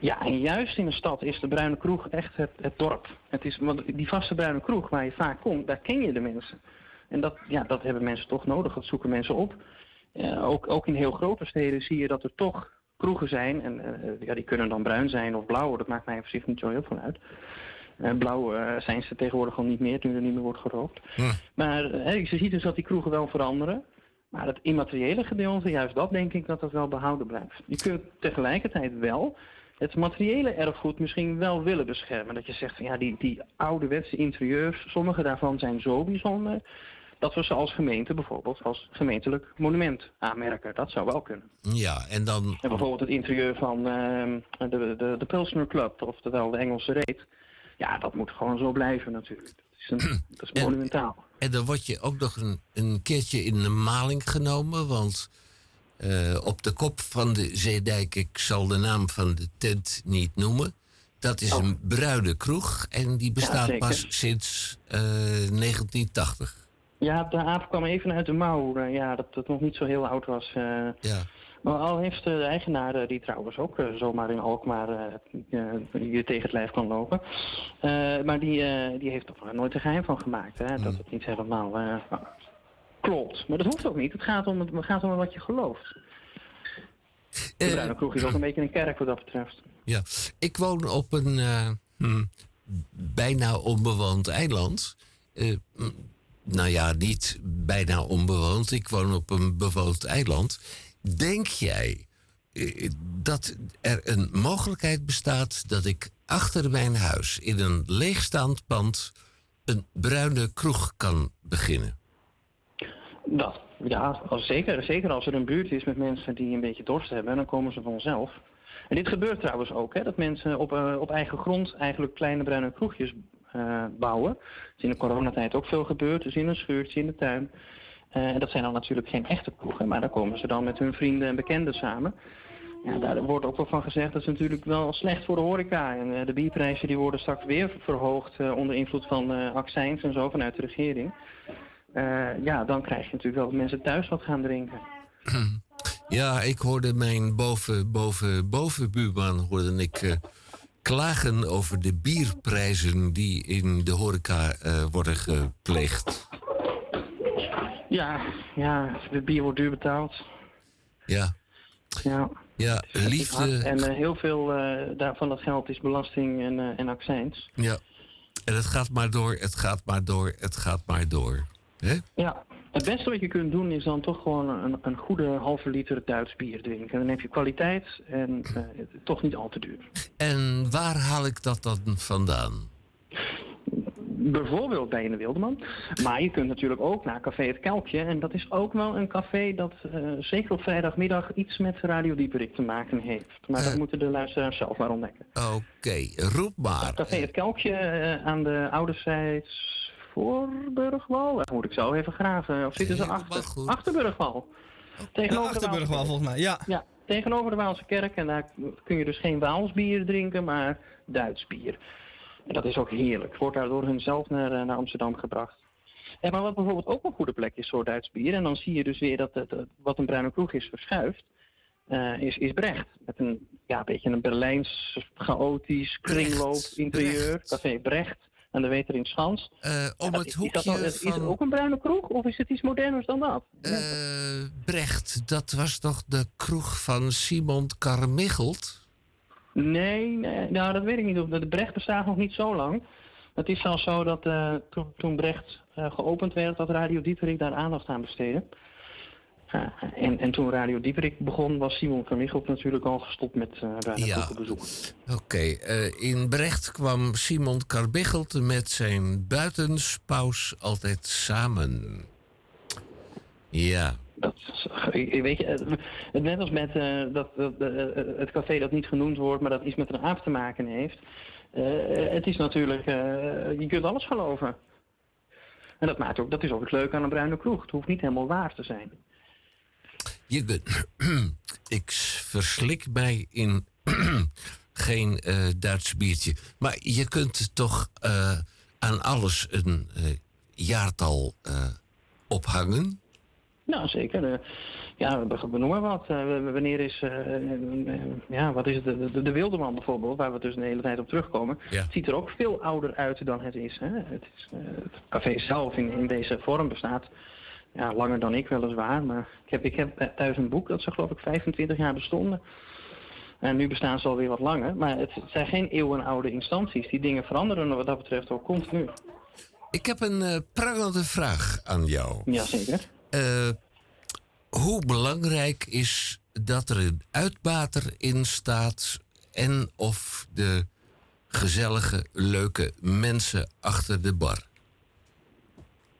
Ja, en juist in de stad is de bruine kroeg echt het, het dorp. Het is, want die vaste bruine kroeg waar je vaak komt, daar ken je de mensen. En dat, ja, dat hebben mensen toch nodig, dat zoeken mensen op. Eh, ook, ook in heel grote steden zie je dat er toch kroegen zijn. En eh, ja, die kunnen dan bruin zijn of blauw, dat maakt mij in principe niet zo heel veel uit. Eh, blauw eh, zijn ze tegenwoordig al niet meer, nu er niet meer wordt gerookt. Maar eh, je ziet dus dat die kroegen wel veranderen. Maar het immateriële gedeelte, juist dat denk ik dat dat wel behouden blijft. Je kunt tegelijkertijd wel het materiële erfgoed misschien wel willen beschermen. Dat je zegt van ja, die, die ouderwetse interieurs, sommige daarvan zijn zo bijzonder. Dat we ze als gemeente bijvoorbeeld als gemeentelijk monument aanmerken. Dat zou wel kunnen. Ja, en dan. En bijvoorbeeld het interieur van ehm, de, de, de Pilsner Club, oftewel de Engelse reet. Ja, dat moet gewoon zo blijven natuurlijk. Dat is, een, (clears throat) dat is monumentaal. En dan word je ook nog een, een keertje in de maling genomen. Want eh, op de kop van de zeedijk, ik zal de naam van de tent niet noemen. Dat is een bruine kroeg en die bestaat pas sinds eh, 1980. Ja, de aap kwam even uit de mouw. eh, ja, dat het nog niet zo heel oud was. eh. Ja. Maar al heeft de eigenaar, eh, die trouwens ook zomaar in Alkmaar je tegen het lijf kan lopen. maar die, die heeft er nooit een geheim van gemaakt. Hè, Dat het niet helemaal klopt. Maar dat hoeft ook niet. Het gaat om, het, gaat om wat je gelooft. De Eh, Bruine Kroeg is ook een beetje een kerk wat dat betreft. Ja, ik woon op een eh, hm, bijna onbewoond eiland. Hm, nou ja, niet bijna onbewoond. Ik woon op een bewoond eiland. Denk jij eh, dat er een mogelijkheid bestaat dat ik achter mijn huis in een leegstaand pand een bruine kroeg kan beginnen? Dat, ja, zeker, zeker als er een buurt is met mensen die een beetje dorst hebben, dan komen ze vanzelf. En dit gebeurt trouwens ook, hè, dat mensen op, eh, op eigen grond eigenlijk kleine bruine kroegjes eh, bouwen. Dat is in de coronatijd ook veel gebeurd, dus in een schuurtje in de tuin. Eh, en dat zijn dan natuurlijk geen echte kroegen, maar daar komen ze dan met hun vrienden en bekenden samen. Ja, daar wordt ook wel van gezegd dat is natuurlijk wel slecht voor de horeca. En eh, de bierprijzen die worden straks weer verhoogd onder invloed van accijns en zo vanuit de regering. Ja, dan krijg je natuurlijk wel dat mensen thuis wat gaan drinken. Ja, ik hoorde mijn boven, boven, bovenbuurman hoorde ik, klagen over de bierprijzen die in de horeca eh, worden gepleegd. Ja, ja, het bier wordt duur betaald. Ja, Ja. ja liefde. En eh, heel veel eh, daarvan dat geld is belasting en, en accijns. Ja. En het gaat maar door, het gaat maar door, het gaat maar door. Hè? Ja, het beste wat je kunt doen is dan toch gewoon een, een goede halve liter Duits bier drinken. Dan heb je kwaliteit en eh, toch niet al te duur. En waar haal ik dat dan vandaan? Bijvoorbeeld bij een Wildeman. Maar je kunt natuurlijk ook naar Café Het Kelkje. En dat is ook wel een café dat eh, zeker op vrijdagmiddag iets met Radio Dieperik te maken heeft. Maar dat Eh. moeten de luisteraars zelf maar ontdekken. Oké, roep maar. Café Het Kelkje aan de ouderzijds Voorburgwal. Dat moet ik zo even graven. Of zitten ze achter? goed. Achterburgwal. Ja, Tegenover de Achterburg wel Waalse volgens mij. Ja. Ja, tegenover de Waalse Kerk. En daar kun je dus geen Waals bier drinken, maar Duits bier. En dat is ook heerlijk. Wordt daar door hun zelf naar, eh, naar Amsterdam gebracht. En maar wat bijvoorbeeld ook een goede plek is voor Duits bier, en dan zie je dus weer dat het, eh, wat een bruine kroeg is verschuift, eh, is, is Brecht. Met een ja, beetje een Berlijns, chaotisch, kringloop interieur. Brecht. Café Brecht aan de Weter in Schans. Eh, om het is, is, dat hoekje nou- is het ook een bruine kroeg of is het iets moderners dan dat? eh, Brecht, dat was toch de kroeg van Simon Carmichelt? Nee, nee, nou dat weet ik niet. De Brecht bestaat nog niet zo lang. Het is zelfs zo dat eh, toen, toen Brecht geopend werd, dat Radio Dieperik daar aandacht aan besteedde. Eh, en, en toen Radio Dieperik begon, was Simon van natuurlijk al gestopt met uh, Radio Ja. bezoek. Oké, eh, in Brecht kwam Simon Carmichelt met zijn buitenspaus altijd samen. Ja, Dat, weet je, net als met dat, dat, het café dat niet genoemd wordt, maar dat iets met een aap te maken heeft. Het is natuurlijk, je kunt alles geloven. En dat, maakt ook, dat is ook het leuke aan een bruine kroeg. Het hoeft niet helemaal waar te zijn. (clears throat) ik verslik mij in (clears throat) geen eh, Duits biertje. Maar je kunt toch eh, aan alles een eh, jaartal ophangen. Nou, zeker. ja, we, noemen wat. Wanneer is, ja, wat is het, de, de, de Wildeman bijvoorbeeld, waar we dus de hele tijd op terugkomen. Ja. Ziet er ook veel ouder uit dan het is. Hè? Het, is het café zelf in, in deze vorm bestaat ja, langer dan ik weliswaar. Maar ik heb, ik heb thuis een boek dat ze geloof ik 25 jaar bestonden. En nu bestaan ze alweer wat langer. Maar het, zijn geen eeuwenoude instanties. Die dingen veranderen wat dat betreft ook continu. Ik heb een eh, prangende vraag aan jou. Jazeker. Eh, hoe belangrijk is dat er een uitbater in staat en of de gezellige, leuke mensen achter de bar?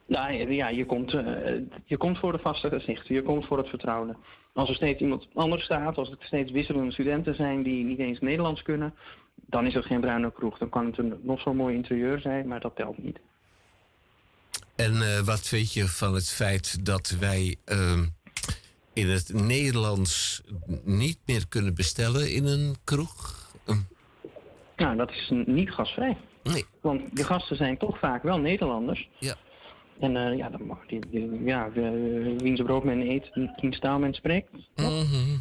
Nou ja, je komt, eh, je komt voor de vaste gezichten, je komt voor het vertrouwen. Als er steeds iemand anders staat, als er steeds wisselende studenten zijn die niet eens Nederlands kunnen, dan is het geen bruine kroeg. Dan kan het een nog zo'n mooi interieur zijn, maar dat telt niet. En eh, wat vind je van het feit dat wij ehm, in het Nederlands niet meer kunnen bestellen in een kroeg? Hm, Nou, dat is niet gastvrij. nee, Want de gasten zijn toch vaak wel Nederlanders. ja. En eh, ja, dan mag die, die- ja, wiens brood men eet, wiens taal men spreekt. Mhm.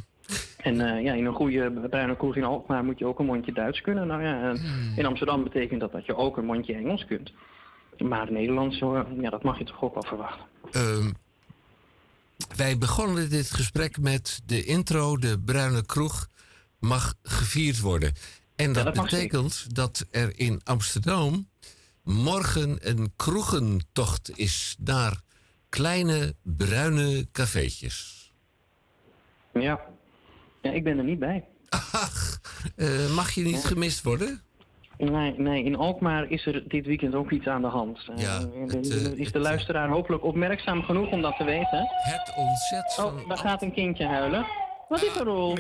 En eh, ja, in een goede bruine kroeg in Alkmaar moet je ook een mondje Duits kunnen. Nou ja, en in Amsterdam betekent dat dat je ook een mondje Engels kunt. Maar Nederlands, hoor, ja, dat mag je toch ook wel verwachten. Ehm, wij begonnen dit gesprek met de intro, de bruine kroeg mag gevierd worden. En dat, betekent dat er in Amsterdam morgen een kroegentocht is naar kleine bruine cafeetjes. Ja. ja, ik ben er niet bij. Ach, eh, mag je niet gemist worden? Nee, nee, in Alkmaar is er dit weekend ook iets aan de hand. Eh, Ja, het, eh, is de luisteraar hopelijk opmerkzaam genoeg om dat te weten? Het ontzet van... Oh, daar gaat een kindje huilen. Wat is er, Roel?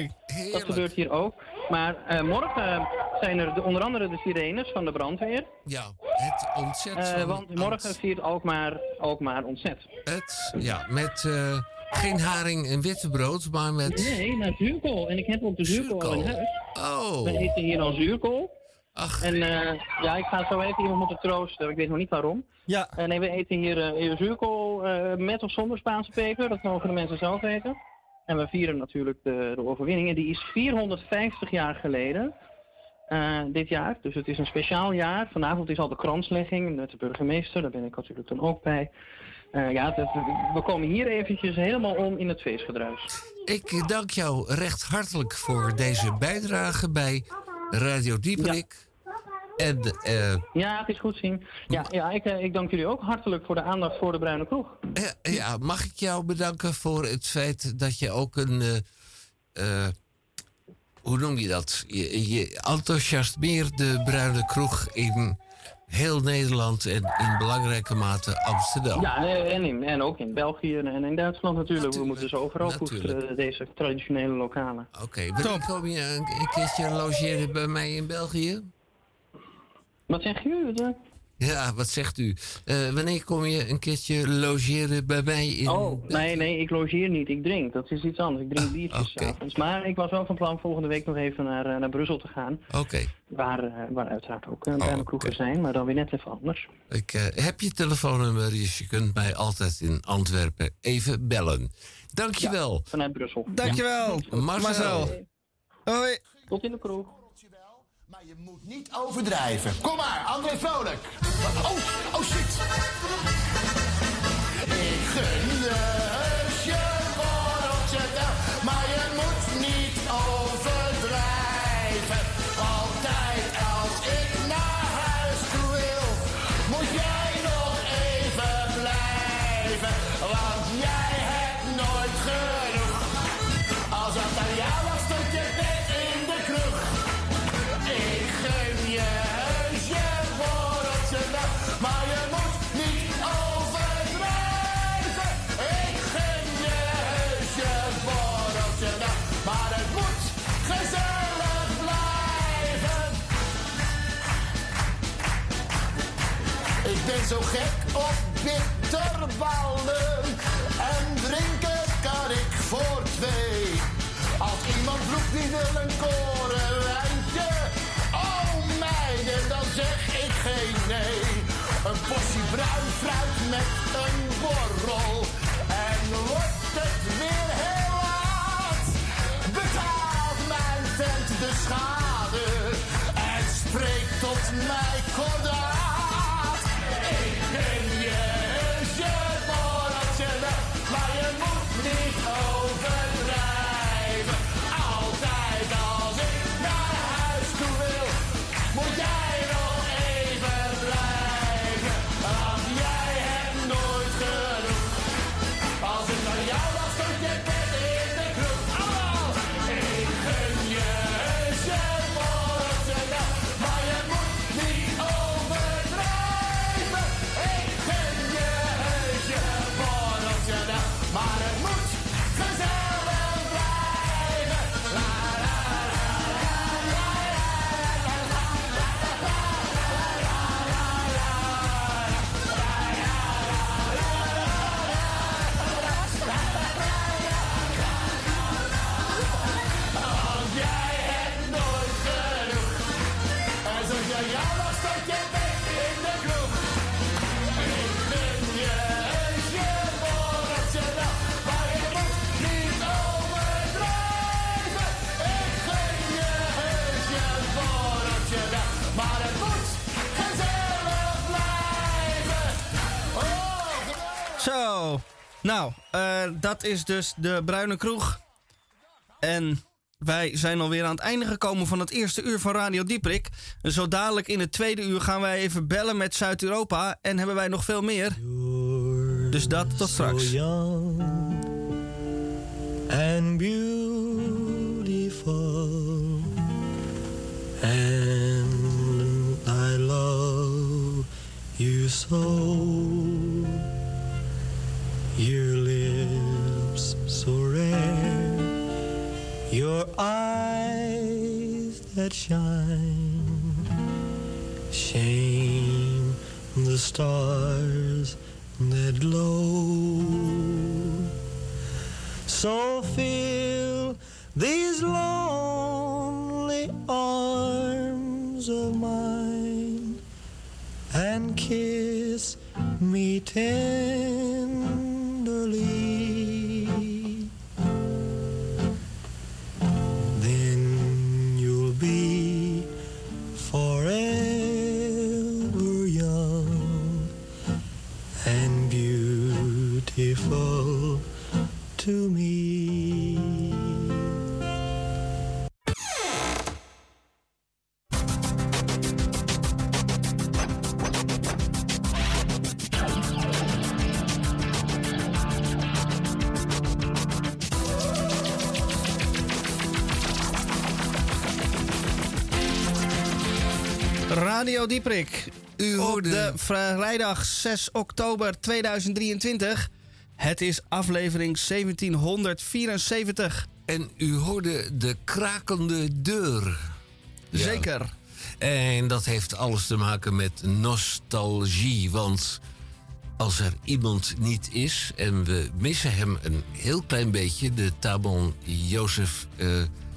Dat gebeurt hier ook. Maar morgen zijn er de, onder andere de sirenes van de brandweer. Ja, het ontzet Eh, want morgen viert Alkmaar, Alkmaar ontzet. Het, ja, met eh, geen haring en wittebrood, maar met... Nee, naar zuurkool. En ik heb ook de zuurkool, al in Zuurkool. huis. Oh, We eten hier al zuurkool. ach, En eh, ja, ik ga zo even iemand moeten troosten. Ik weet nog niet waarom. Ja, nee, we eten hier, eh, hier zuurkool eh, met of zonder Spaanse peper. Dat mogen de mensen zelf weten. En we vieren natuurlijk de, de overwinning. En die is 450 jaar geleden. Eh, dit jaar. Dus het is een speciaal jaar. Vanavond is al de kranslegging met de burgemeester. Daar ben ik natuurlijk dan ook bij. Eh, ja, we komen hier eventjes helemaal om in het feestgedruis. ik dank jou recht hartelijk voor deze bijdrage bij Radio Dieperik. En eh, Ja, het is goed zien. Ja, ja ik, ik dank jullie ook hartelijk voor de aandacht voor de Bruine Kroeg. ja, mag ik jou bedanken voor het feit dat je ook een... hoe noem je dat? Je, je enthousiasmeert de bruine kroeg in heel Nederland en in belangrijke mate Amsterdam. Ja, eh, en, in, en ook in België en in Duitsland natuurlijk. Natuurlijk, We moeten ze overal natuurlijk. koesteren, deze traditionele lokalen. Oké, wanneer kom je een, een keertje logeren bij mij in België? Wat zeg je? Ja, wat zegt u? Eh, wanneer kom je een keertje logeren bij mij in Oh, nee, nee, ik logeer niet. Ik drink. Dat is iets anders. Ik drink biertjes oké. s'avonds. Maar ik was wel van plan volgende week nog even naar, eh, naar Brussel te gaan. Oké, Waar, eh, waar uiteraard ook uh, Oh, zijn, maar dan weer net even anders. ik eh, heb je telefoonnummer, dus je kunt mij altijd in Antwerpen even bellen. Dankjewel. Vanuit Brussel. dankjewel. Marcel. Hoi. Ja, tot in de kroeg. Je moet niet overdrijven. Kom maar, André Vrolijk. Oh, oh shit. Ik gun je je borreltje maar je moet niet overdrijven. En drinken kan ik voor twee. Als iemand roept wie wil een korenwijntje, oh meiden, dan zeg ik geen nee. Een portie bruin fruit met een borrel en wordt het weer heel laat. Betaalt mijn tent de schade en spreekt tot mij kordaat. Ik heus je je Nou, eh, dat is dus de Bruine Kroeg. En wij zijn alweer aan het einde gekomen van het eerste uur van Radio Dieprik. Zo dadelijk in het tweede uur gaan wij even bellen met Zuid-Europa. En hebben wij nog veel meer. Dus dat tot straks. So and beautiful, and I love you so. Your eyes that shine, shame the stars that glow. So fill these lonely arms of mine and kiss me tenderly. Beautiful to me. Radio Dieprik. U Op hoorde- de vrijdag 6 oktober 2023. Het is aflevering 1774. En u hoorde de krakende deur. Ja. Zeker. En dat heeft alles te maken met nostalgie. Want als er iemand niet is en we missen hem een heel klein beetje, de Tabon Jozef eh,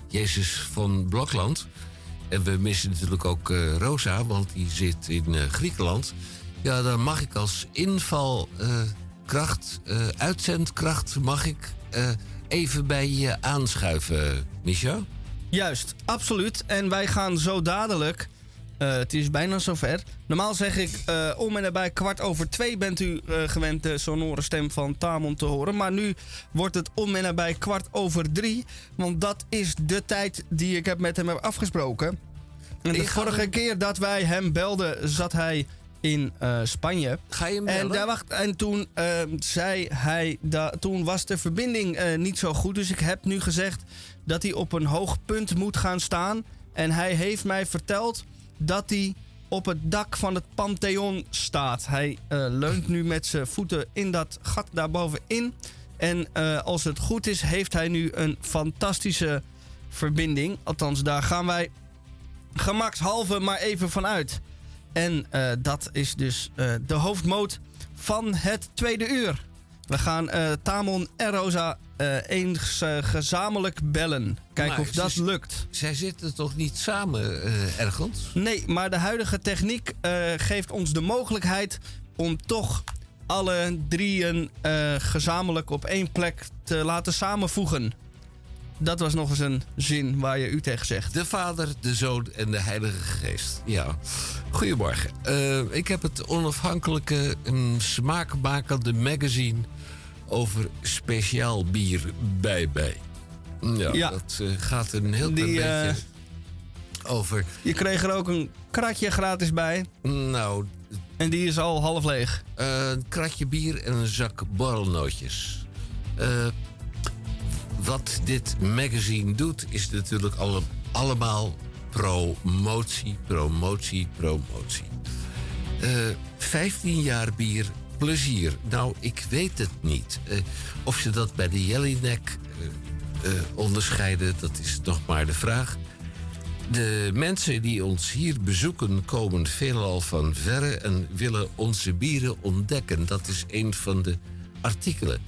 Jezus van Blokland. En we missen natuurlijk ook eh, Rosa, want die zit in eh, Griekenland. Ja, dan mag ik als invalkracht, eh, uitzendkracht, mag ik eh, even bij je aanschuiven, Micha? Juist, absoluut. En wij gaan zo dadelijk. eh, het is bijna zover. Normaal zeg ik eh, om en nabij kwart over twee bent u gewend de sonore stem van Tamon te horen. Maar nu wordt het om en nabij kwart over drie. Want dat is de tijd die ik heb met hem heb afgesproken. En de vorige keer dat wij hem belden, zat hij in eh, Spanje. Ga je hem En, daar wacht, en toen eh, zei hij, da, toen was de verbinding eh, niet zo goed. Dus ik heb nu gezegd dat hij op een hoog punt moet gaan staan. En hij heeft mij verteld dat hij op het dak van het Pantheon staat. Hij eh, leunt nu met zijn voeten in dat gat daarbovenin. En als het goed is, heeft hij nu een fantastische verbinding. Althans, daar gaan wij gemakshalve maar even vanuit. En eh, dat is dus eh, de hoofdmoot van het tweede uur. We gaan eh, Tamon en Rosa eens gezamenlijk bellen. Kijken Maar of dat lukt. Zij zitten toch niet samen ergens? Nee, maar de huidige techniek geeft ons de mogelijkheid om toch alle drieën gezamenlijk op één plek te laten samenvoegen. Dat was nog eens een zin waar je u tegen zegt. De Vader, de Zoon en de Heilige Geest. Ja. Goedemorgen. Eh, ik heb het onafhankelijke, mm, smaakmakende magazine over speciaal bier bij bij. Ja, Ja. dat eh, gaat een heel klein Die, eh, beetje over. Je kreeg er ook een kratje gratis bij. Nou, En die is al half leeg. een kratje bier en een zak borrelnootjes. Wat dit magazine doet, is natuurlijk alle, allemaal promotie, promotie, promotie. Eh 15 jaar bier, plezier. Nou, ik weet het niet. Eh, of ze dat bij de Jellinek eh, eh, onderscheiden, dat is nog maar de vraag. De mensen die ons hier bezoeken komen veelal van verre en willen onze bieren ontdekken. Dat is een van de artikelen.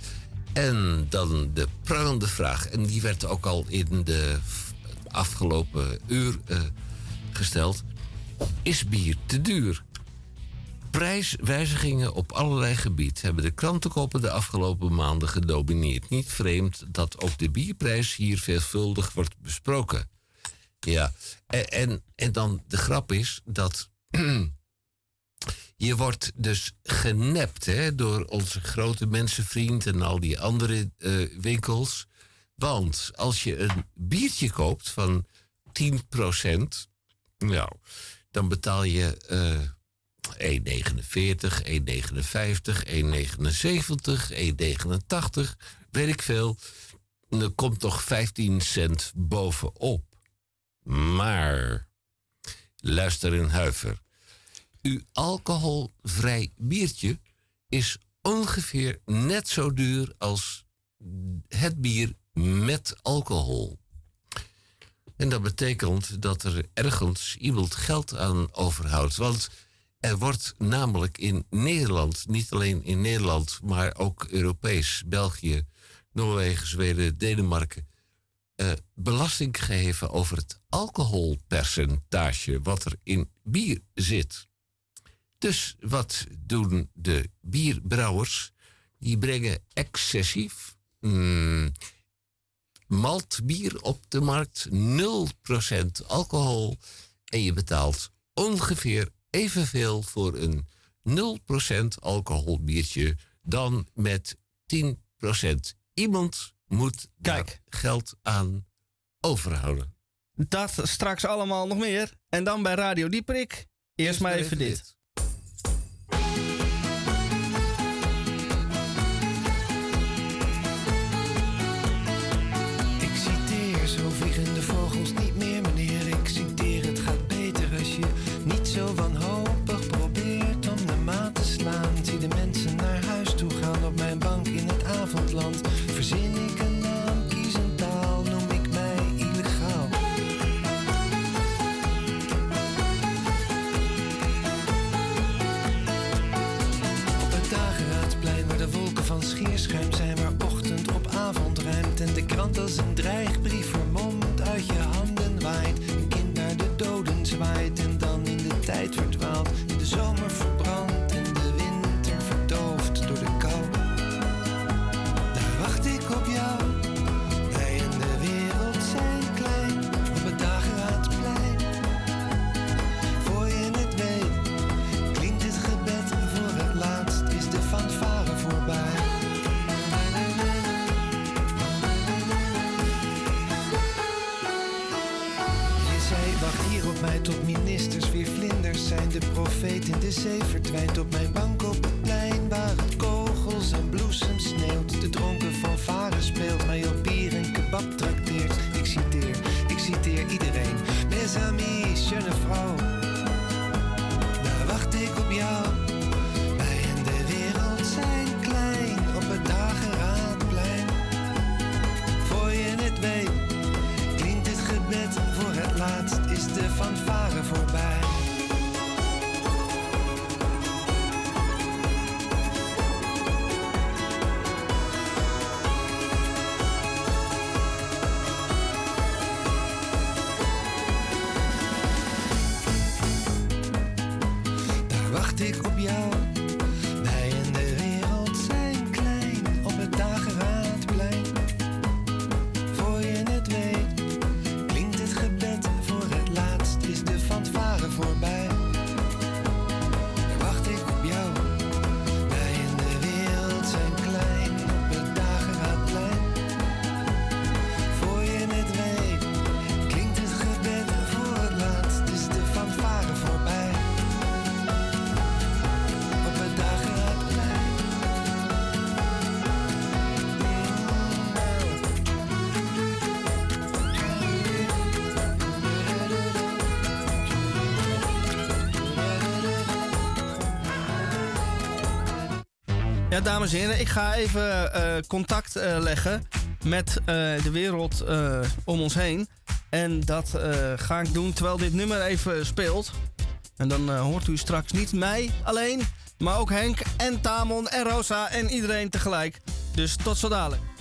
En dan de prangende vraag, en die werd ook al in de afgelopen uur eh, gesteld. Is bier te duur? Prijswijzigingen op allerlei gebied hebben de krantenkoppen de afgelopen maanden gedomineerd. Niet vreemd dat ook de bierprijs hier veelvuldig wordt besproken. Ja, en, en, en dan de grap is dat (clears throat) je wordt dus genept hè, door onze grote mensenvriend en al die andere eh, winkels. Want als je een biertje koopt van 10%, nou, dan betaal je eh 1,49, 1,59, 1,79, 1,89, weet ik veel. En er komt toch 15 cent bovenop. Maar, luister in huiver. Uw alcoholvrij biertje is ongeveer net zo duur als het bier met alcohol. En dat betekent dat er ergens iemand geld aan overhoudt. Want er wordt namelijk in Nederland, niet alleen in Nederland, maar ook Europees, België, Noorwegen, Zweden, Denemarken, eh, belasting gegeven over het alcoholpercentage wat er in bier zit. Dus wat doen de bierbrouwers? Die brengen excessief mm, maltbier op de markt, 0% alcohol. En je betaalt ongeveer evenveel voor een 0% alcoholbiertje dan met 10%. Iemand moet daar geld aan overhouden. Dat straks allemaal nog meer. En dan bij Radio Dieperik. Eerst maar even dit. Als een dreigbrief profeet in de zee verdwijnt op mijn bank op het plein. Waar het kogels en bloesem sneeuwt. De dronken fanfare speelt, mij op bier en kebab trakteert. Ik citeer, ik citeer iedereen. Mes amis, jeune vrouw. Daar wacht ik op jou. Wij en de wereld zijn klein op het Dageraadplein. Voor je het weet klinkt het gebed voor het laatst is de fanfare Ja, dames en heren, ik ga even eh, contact eh, leggen met eh, de wereld om ons heen. En dat ga ik doen terwijl dit nummer even speelt. En dan hoort u straks niet mij alleen, maar ook Henk en Tamon en Rosa en iedereen tegelijk. Dus tot zo dadelijk.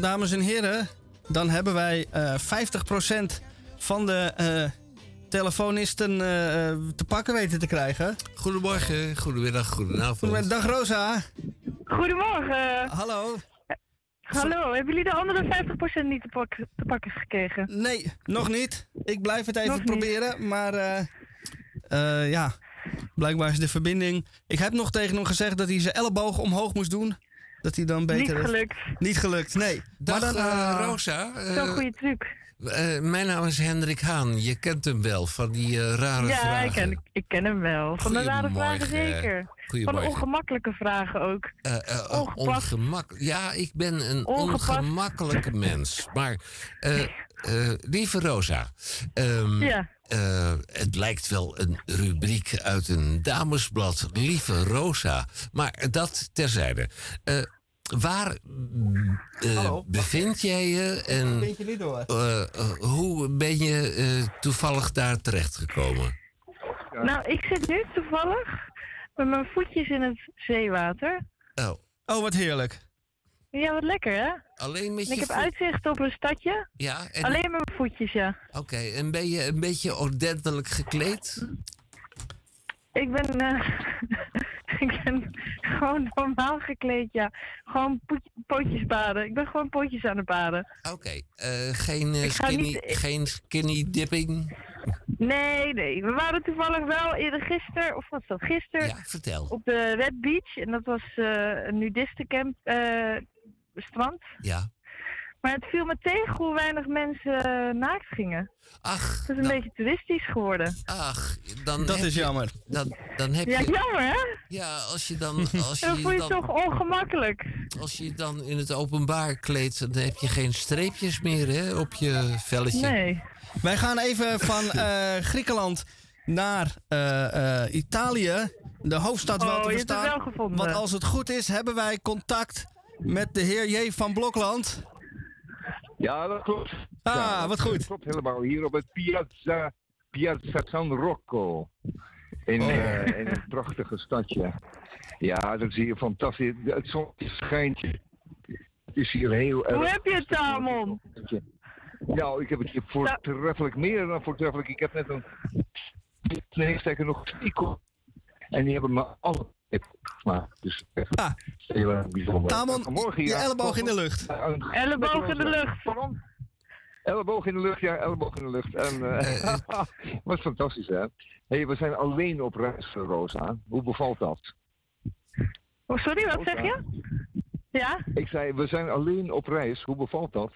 Dames en heren, dan hebben wij eh, 50% van de uh, telefonisten eh, te pakken weten te krijgen. Goedemorgen, goedemiddag, goedenavond. Goedemiddag, dag Rosa. Goedemorgen. Hallo. Hallo, hebben jullie de andere 50% niet te, pakken gekregen? Nee, nog niet. Ik blijf het even proberen, maar ja, blijkbaar is de verbinding. Ik heb nog tegen hem gezegd dat hij zijn elleboog omhoog moest doen. Dat hij dan beter. Niet gelukt. Niet gelukt, nee. Dag, maar dan, uh, Rosa. Zo'n eh, goede truc. Mijn naam is Hendrik Haan. Je kent hem wel van die rare vragen. Ja, ik ken, ik ken hem wel. Van de rare vragen zeker. Van de ongemakkelijke vragen ook. Uh, ongemakkelijk. ja, ik ben een ongemakkelijke mens. Maar lieve Rosa, ehm, ja. Eh, het lijkt wel een rubriek uit een damesblad, lieve Rosa. Maar dat terzijde. Eh, waar eh, bevind jij je en hoe ben je toevallig daar terechtgekomen? Nou, ik zit nu toevallig met mijn voetjes in het zeewater. Oh, oh wat heerlijk. Ja, wat lekker hè? alleen met En je ik heb uitzicht op een stadje. Ja, en, Alleen met mijn voetjes, ja. oké. En ben je een beetje ordentelijk gekleed? Ik ben, eh, (laughs) ik ben gewoon normaal gekleed, ja. Gewoon pootjes baden. Ik ben gewoon pootjes aan het baden. Oké. eh, geen, eh, skinny, niet- ik- geen skinny dipping? Nee, nee. We waren toevallig wel eerder gisteren, of wat was dat, gisteren Ja, vertel. op de Red Beach. En dat was een nudistencamp, strand. Ja. Maar het viel me tegen hoe weinig mensen eh, naakt gingen. Ach, Het is een beetje toeristisch geworden. ach, dan Dat heb is je- jammer. Dan, dan heb Ja, je... jammer hè? Ja, als je dan... (laughs) Als Dan voel je je je toch dan, ongemakkelijk. als je dan in het openbaar kleedt, dan heb je geen streepjes meer hè, op je velletje. Nee. Wij gaan even van eh, Griekenland naar eh, eh, Italië. De hoofdstad wel Oh, te je hebt het verstaan. wel gevonden. Want als het goed is, hebben wij contact met de heer J. van Blokland. Ja, dat klopt. Ah, Ja, wat dat goed. klopt helemaal. Hier op het Piazza, Piazza San Rocco. In, Oh. eh, in een prachtige stadje. Ja, dat is hier fantastisch. Het zonnetje schijnt. Het is hier heel erg. Hoe heb je het, Tamon? Nou, ik heb het hier voortreffelijk, meer dan voortreffelijk. Ik heb net een. Nee, sterker nog. En die hebben me alle gemaakt. Dus echt Ah. heel erg bijzonder. Tamon, Vanmorgen je elleboog in de lucht. Elleboog in de lucht. Pardon? Elleboog in de lucht, ja, elleboog in de lucht. En, eh (laughs) wat fantastisch, hè? hey, we zijn alleen op reis, Rosa. Hoe bevalt dat? Oh, sorry, wat zeg je? Ja? Ik zei, we zijn alleen op reis. Hoe bevalt dat?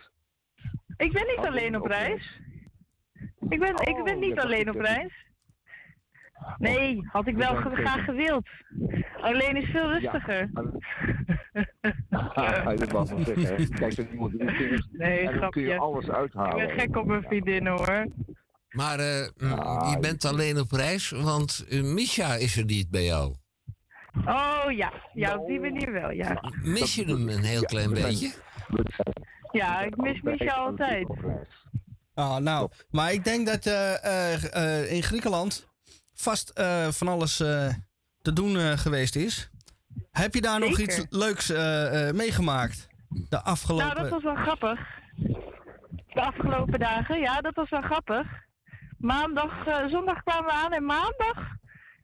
Ik ben niet Alleen alleen op op reis. Ik ben, ik ben Oh, niet ja, alleen op is- reis. Nee, had ik wel ge- graag gewild. Alleen is veel rustiger. Haha, dat was wel zeggen. hè. Kijk, er iemand. Nee, en dan kun grapje. je alles Ik uithalen. ben gek op mijn vriendinnen hoor. Maar eh, je bent alleen op reis, want eh, Misha is er niet bij jou. Oh ja, ja op die manier wel, ja. Mis je hem een heel klein beetje? Ja, ik mis Micha altijd. Ah, nou, maar ik denk dat eh, in Griekenland vast eh, van alles eh, te doen eh, geweest is. Heb je daar nog iets leuks meegemaakt? De afgelopen... Nou, dat was wel grappig. De afgelopen dagen, ja, dat was wel grappig. Maandag, zondag kwamen we aan en maandag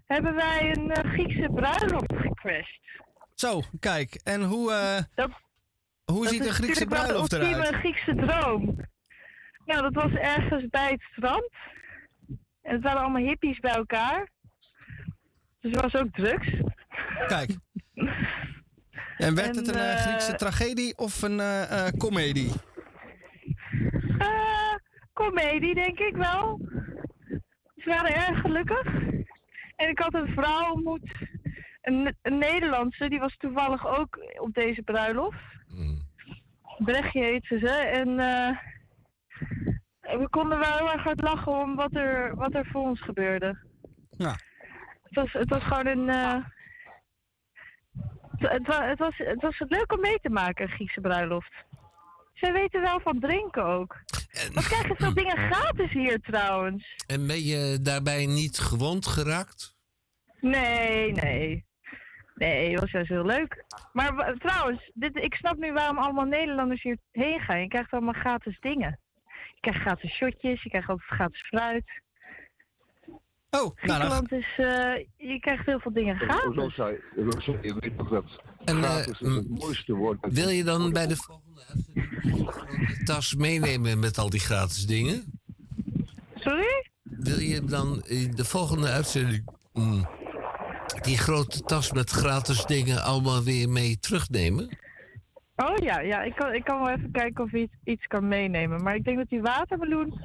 hebben wij een Griekse bruiloft gecrashed. Zo, kijk. En hoe, hoe Dat ziet is een Griekse bruiloft de ultieme eruit? Griekse droom. Nou, dat was ergens bij het strand. En het waren allemaal hippies bij elkaar. Dus er was ook drugs. Kijk. En werd En, het een eh, eh, Griekse tragedie of een eh, eh, comedie? Eh, comedie, denk ik wel. Ze waren erg gelukkig. En ik had een vrouw ontmoet, een, een Nederlandse, die was toevallig ook op deze bruiloft. Brechtje heette ze. En eh, we konden wel heel erg hard lachen om wat er, wat er voor ons gebeurde. Ja. Het was, het was gewoon een... eh, het, het, wa- het, was, het was leuk om mee te maken, Griekse bruiloft. Zij weten wel van drinken ook. Wat krijgen veel dingen gratis hier trouwens? En ben je daarbij niet gewond geraakt? Nee, nee. Nee, het was juist heel leuk. Maar trouwens, dit, ik snap nu waarom allemaal Nederlanders hierheen gaan. Je krijgt allemaal gratis dingen. Je krijgt gratis shotjes, je krijgt altijd gratis fruit. Oh, nou, Griekenland is, eh, je krijgt heel veel dingen gratis. Je weet toch dat En, eh, gratis het mooiste woord. Wil je dan bij de volgende uitzending de tas meenemen met al die gratis dingen? Sorry? Wil je dan in de volgende uitzending mm, die grote tas met gratis dingen allemaal weer mee terugnemen? Oh ja, ja ik, kan, ik kan wel even kijken of ik iets, iets kan meenemen. Maar ik denk dat die watermeloen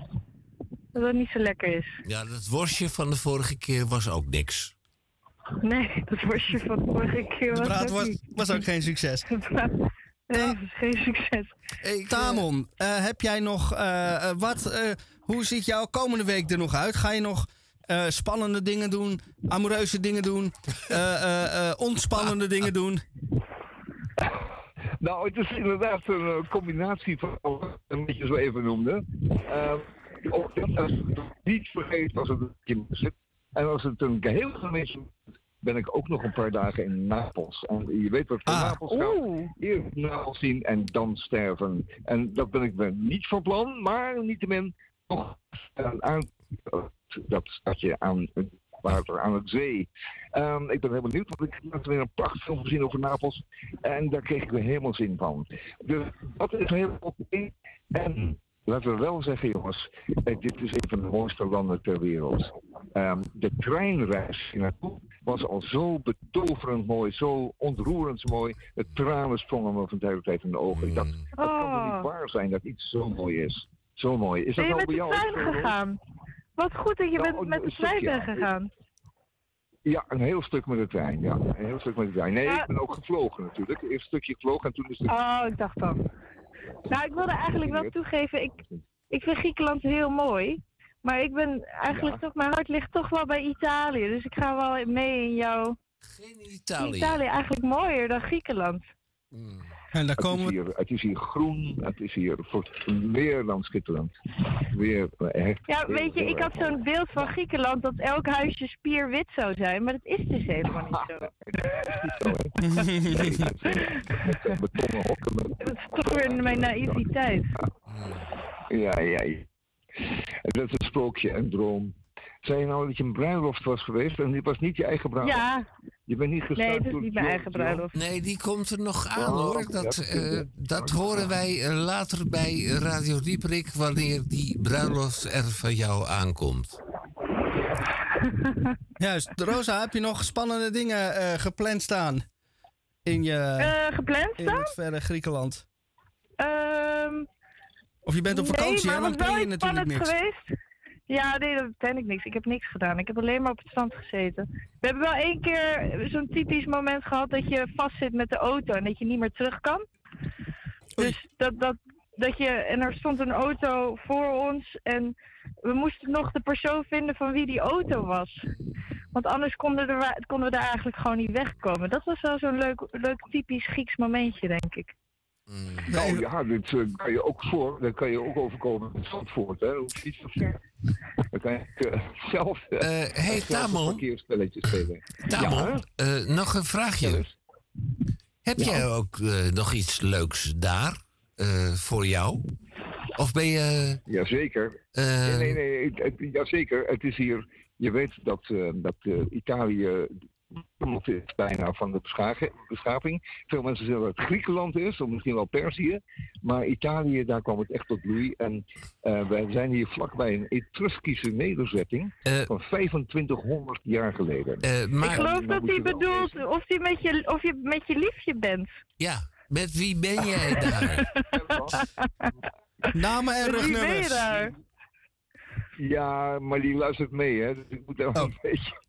dat dat niet zo lekker is. Ja, dat worstje van de vorige keer was ook niks. Nee, dat worstje van de vorige keer De was braad ook was, niet. was ook geen succes. Nee, dat is geen succes. Tamon, eh, heb jij nog eh, eh, wat? eh, hoe ziet jouw komende week er nog uit? Ga je nog eh, spannende dingen doen, amoureuze dingen doen, (laughs) eh, eh, eh, ontspannende dingen doen? Nou, het is inderdaad een eh, combinatie van een beetje zo even noemde. Ehm, ook dat niet vergeet als het een zit. En als het een geheel gemeenschap ben ik ook nog een paar dagen in Napels. En je weet wat voor Napels gaat. Eerst Napels zien en dan sterven. En dat ben ik niet van plan, maar niettemin toch aan dat stadje aan het water, aan het zee. Ehm, ik ben heel benieuwd, want ik heb weer een prachtfilm gezien over Napels. En daar kreeg ik weer helemaal zin van. Dus dat is heel oké. En laten we wel zeggen, jongens, eh, dit is een van de mooiste landen ter wereld. Ehm, de treinreis naartoe was al zo betoverend mooi, zo ontroerend mooi. De tranen sprongen me van de hele tijd in de ogen. Ik dacht, het kan toch niet waar zijn dat iets zo mooi is. Zo mooi. Is Ben dat je nou met bij jou zo, gegaan? Wat goed dat je Nou, bent met de stukje, trein bent gegaan. Ja, een heel stuk met de trein. Ja, een heel stuk met de trein. Nee, ik ben ook gevlogen natuurlijk. Eerst een stukje gevlogen en toen is het... Oh, ik dacht dan. Nou, ik wilde eigenlijk wel toegeven, ik, ik vind Griekenland heel mooi. Maar ik ben eigenlijk Ja. toch, mijn hart ligt toch wel bij Italië. Dus ik ga wel mee in jouw... Geen Italië. Italië eigenlijk mooier dan Griekenland. En daar het, is hier, het is hier groen, het is hier voor meer dan schitterend. Weer eh, echt. Ja, weet je, ik had zo'n beeld van Griekenland dat elk huisje spierwit zou zijn. Maar dat is dus helemaal niet zo. Zijn- het zijn betonnen hokken met- Dat is toch weer mijn naïviteit. Ja, ja, ja. En dat is een sprookje, een droom. Zei je nou dat je een bruiloft was geweest en dit was niet je eigen bruiloft? Ja. Je bent niet gestart Nee, het is door niet mijn eigen bruiloft. Nee, die komt er nog aan Oh, hoor. Dat, dat eh, dat horen wij eh, later bij Radio Dieperik wanneer die bruiloft er van jou aankomt. (laughs) Juist. Rosa, heb je nog spannende dingen eh, gepland staan? In je... Eh, gepland In staan? het verre Griekenland. Ehm, Of je bent op nee, vakantie, maar hè? plan wel je iets natuurlijk spannends niks. geweest. Ja, nee, dat ken ik niks. Ik heb niks gedaan. Ik heb alleen maar op het strand gezeten. We hebben wel één keer zo'n typisch moment gehad dat je vastzit met de auto en dat je niet meer terug kan. Dus dat, dat, dat je, en er stond een auto voor ons en we moesten nog de persoon vinden van wie die auto was. Want anders konden, er, konden we daar eigenlijk gewoon niet wegkomen. Dat was wel zo'n leuk, leuk typisch Grieks momentje, denk ik. Nou ja, dit eh, kan je ook voor, dat kan je ook overkomen in Zandvoort, hè? Dat hoeft niet zo ver. (laughs) Dan kan je eh, zelf eh, hey, zelf een Tamon. parkeerspelletje spelen. Tamon, Ja, eh, nog een vraagje. Heb jij ook eh, nog iets leuks daar eh, voor jou? Of ben je... Jazeker. eh, nee, nee, nee, het, het- jazeker. Het is hier, je weet dat, eh, dat eh, Het is bijna van de bescha- beschaving. Veel mensen zeggen dat het Griekenland is, of misschien wel Perzië. Maar Italië, daar kwam het echt tot bloei. En eh, wij zijn hier vlakbij een Etruskische nederzetting van 2500 jaar geleden. Eh, ik geloof dat hij bedoelt of, hij met je, of je met je liefje bent. Ja, met wie ben jij daar? (laughs) Namen en Met wie ben je rugnummers. Ja, maar die luistert mee, hè. Dus ik moet daar wel een beetje...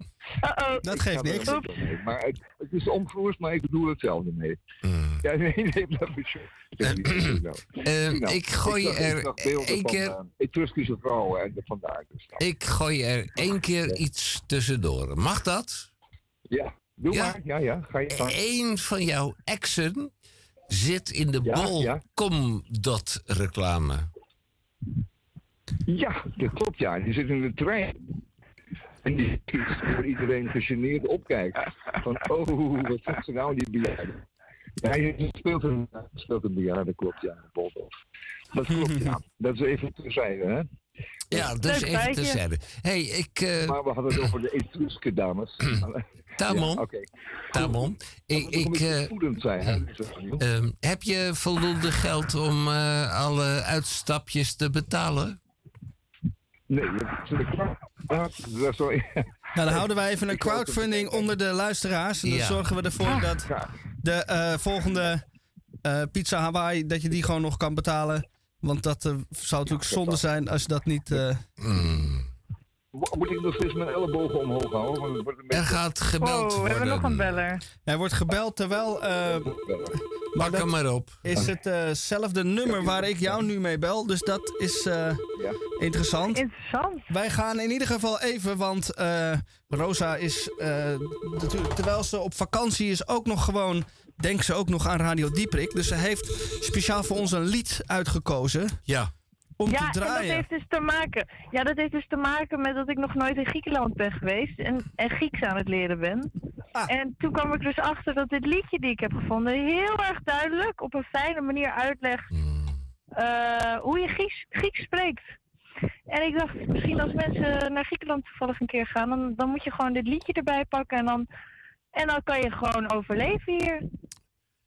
Dat Ik geeft ga er niks. mee. Maar het, het is omvloers, maar ik bedoel hetzelfde mee. Ja, nee, nee, dat is nou. (clears throat) Eh, Nou, ik gooi er één keer- Etruskische vrouwen en dus. nou. Ik gooi er één keer iets tussendoor. Mag dat? Ja, doe maar. Ja, ja, ga je gang. Eén van jouw exen zit in de Ja, bol ja. Comdot reclame. Ja, dat klopt ja. Die zit in de trein. En die is voor iedereen gegeneerd opkijkt. Van, oh, wat zegt ze nou, die bejaarde? Ja, hij speelt een, speelt een bejaarde, klopt ja, Boldorf. Dat klopt ja. Dat is even terzijde, hè? Ja, dus even terzijde. hey, ik... eh, Maar we hadden het over de Etruske dames. (clears throat) Tamon, Ja, oké. Tamon, ik... ik eh, voedend zijn, hè? Ehm, heb je voldoende geld om eh, alle uitstapjes te betalen? Nee, dat is dat wel... (laughs) Nou, dan houden wij even een crowdfunding onder de luisteraars. En dan Ja. zorgen we ervoor dat de eh, volgende eh, Pizza Hawaii, dat je die gewoon nog kan betalen. Want dat eh, zou natuurlijk zonde zijn als je dat niet... eh, Moet ik nog steeds mijn ellebogen omhoog houden? Want het wordt een beetje... Er gaat gebeld Oh, we hebben nog een beller. Er wordt gebeld terwijl, eh, Pak hem maar op. Is hetzelfde nummer waar ik jou nu mee bel. Dus dat is eh, interessant. Interessant. Wij gaan in ieder geval even, want eh, Rosa is, eh, natuurlijk, terwijl ze op vakantie is, ook nog gewoon, denkt ze ook nog aan Radio Dieprik. Dus ze heeft speciaal voor ons een lied uitgekozen. Ja. Om ja, te en dat heeft dus te maken. Ja, dat heeft dus te maken met dat ik nog nooit in Griekenland ben geweest en, en Grieks aan het leren ben. Ah. En toen kwam ik dus achter dat dit liedje die ik heb gevonden heel erg duidelijk op een fijne manier uitlegt eh, hoe je Grieks, Grieks spreekt. En ik dacht, misschien als mensen naar Griekenland toevallig een keer gaan, dan, dan moet je gewoon dit liedje erbij pakken en dan, en dan kan je gewoon overleven hier.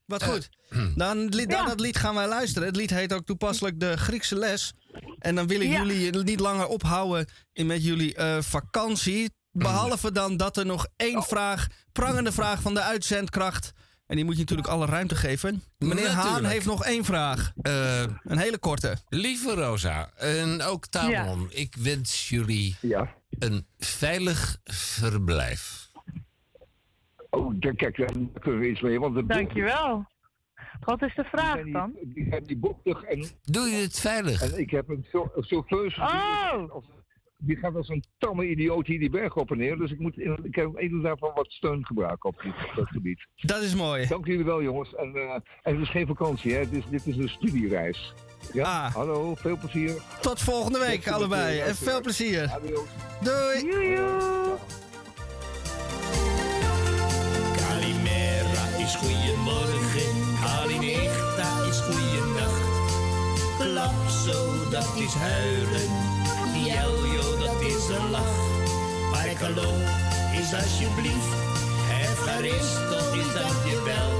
Wat goed. (clears throat) Dan, lied, naar dat lied gaan wij luisteren. Het lied heet ook toepasselijk de Griekse les. En dan wil ik Ja. jullie niet langer ophouden in met jullie eh, vakantie. Behalve dan dat er nog één vraag, prangende vraag van de uitzendkracht. En die moet je natuurlijk alle ruimte geven. Meneer Haan heeft nog één vraag. een hele korte. Lieve Rosa en ook Tamon, ik wens jullie een veilig verblijf. Oh, daar- kijk, daar kunnen we iets mee. Want de Dankjewel. Wat is de vraag dan? Die zijn die bochtig en... Doe je het veilig? En ik heb een chauffeur... Oh! Die gaat als een tamme idioot hier die berg op en neer. Dus ik, moet, in- ik heb inderdaad wel wat steun gebruiken op, die- op dat gebied. Dat is mooi. Dank jullie wel, jongens. En, eh, en het is geen vakantie, hè. Het is, dit is een studiereis. Ja, Ah. hallo, veel plezier. Tot volgende week Tot allebei. En veel plezier. Adios. Doei. Is huilen, Jeljo, dat is een lach. Parkalo is alsjeblieft, Efcharistos is dankjewel.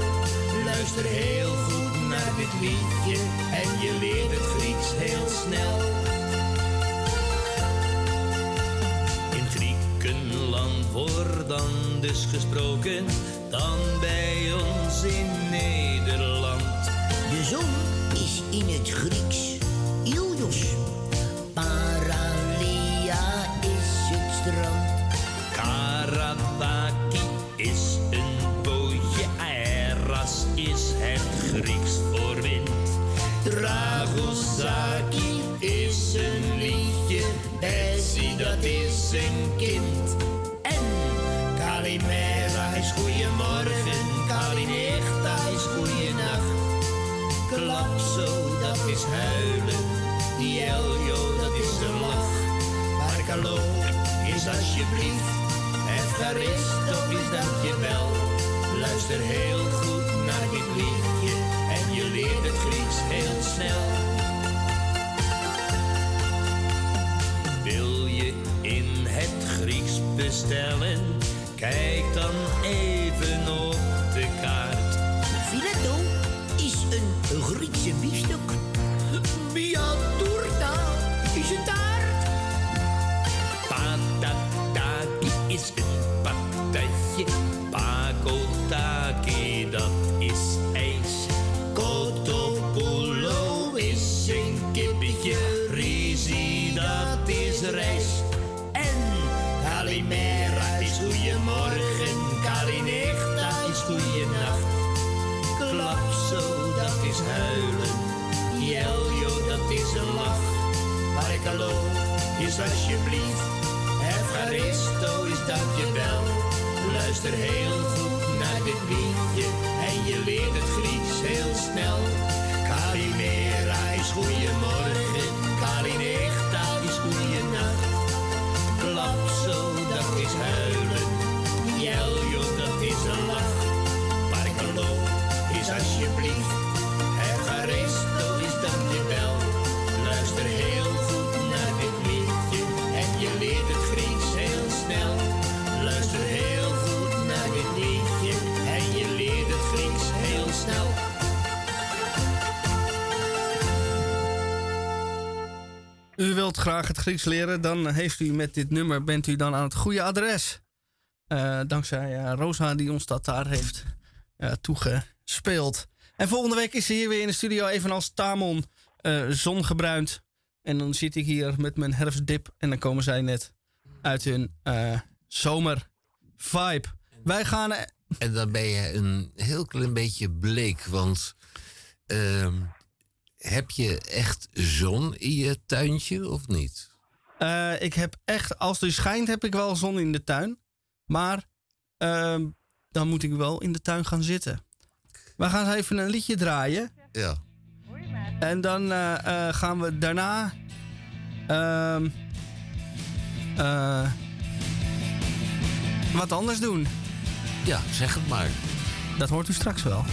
Luister heel goed naar dit liedje en je leert het Grieks heel snel. In Griekenland wordt dan dus gesproken, dan bij ons in Nederland. De zon is in het Grieks Markalo is alsjeblieft, Efcharistos is dankjewel. Luister heel goed naar dit liedje en je leert het Grieks heel snel. Wil je in het Grieks bestellen? Kijk dan even op de kaart. Fileto is een Griekse biefstuk. Biaturta is een taart. Luister heel wilt graag het Grieks leren, dan heeft u met dit nummer bent u dan aan het goede adres. Eh, dankzij eh, Rosa die ons dat daar heeft eh, toegespeeld. En volgende week is ze hier weer in de studio, evenals Tamon, zongebruind. En dan zit ik hier met mijn herfstdip en dan komen zij net uit hun eh zomer vibe. Wij gaan En dan ben je een heel klein beetje bleek. Want ehm, heb je echt zon in je tuintje of niet? Eh, ik heb echt, als die schijnt, heb ik wel zon in de tuin. Maar ehm, dan moet ik wel in de tuin gaan zitten. We gaan even een liedje draaien. Ja. En dan eh, eh, gaan we daarna. ehm, eh, wat anders doen. Ja, zeg het maar. Dat hoort u straks wel.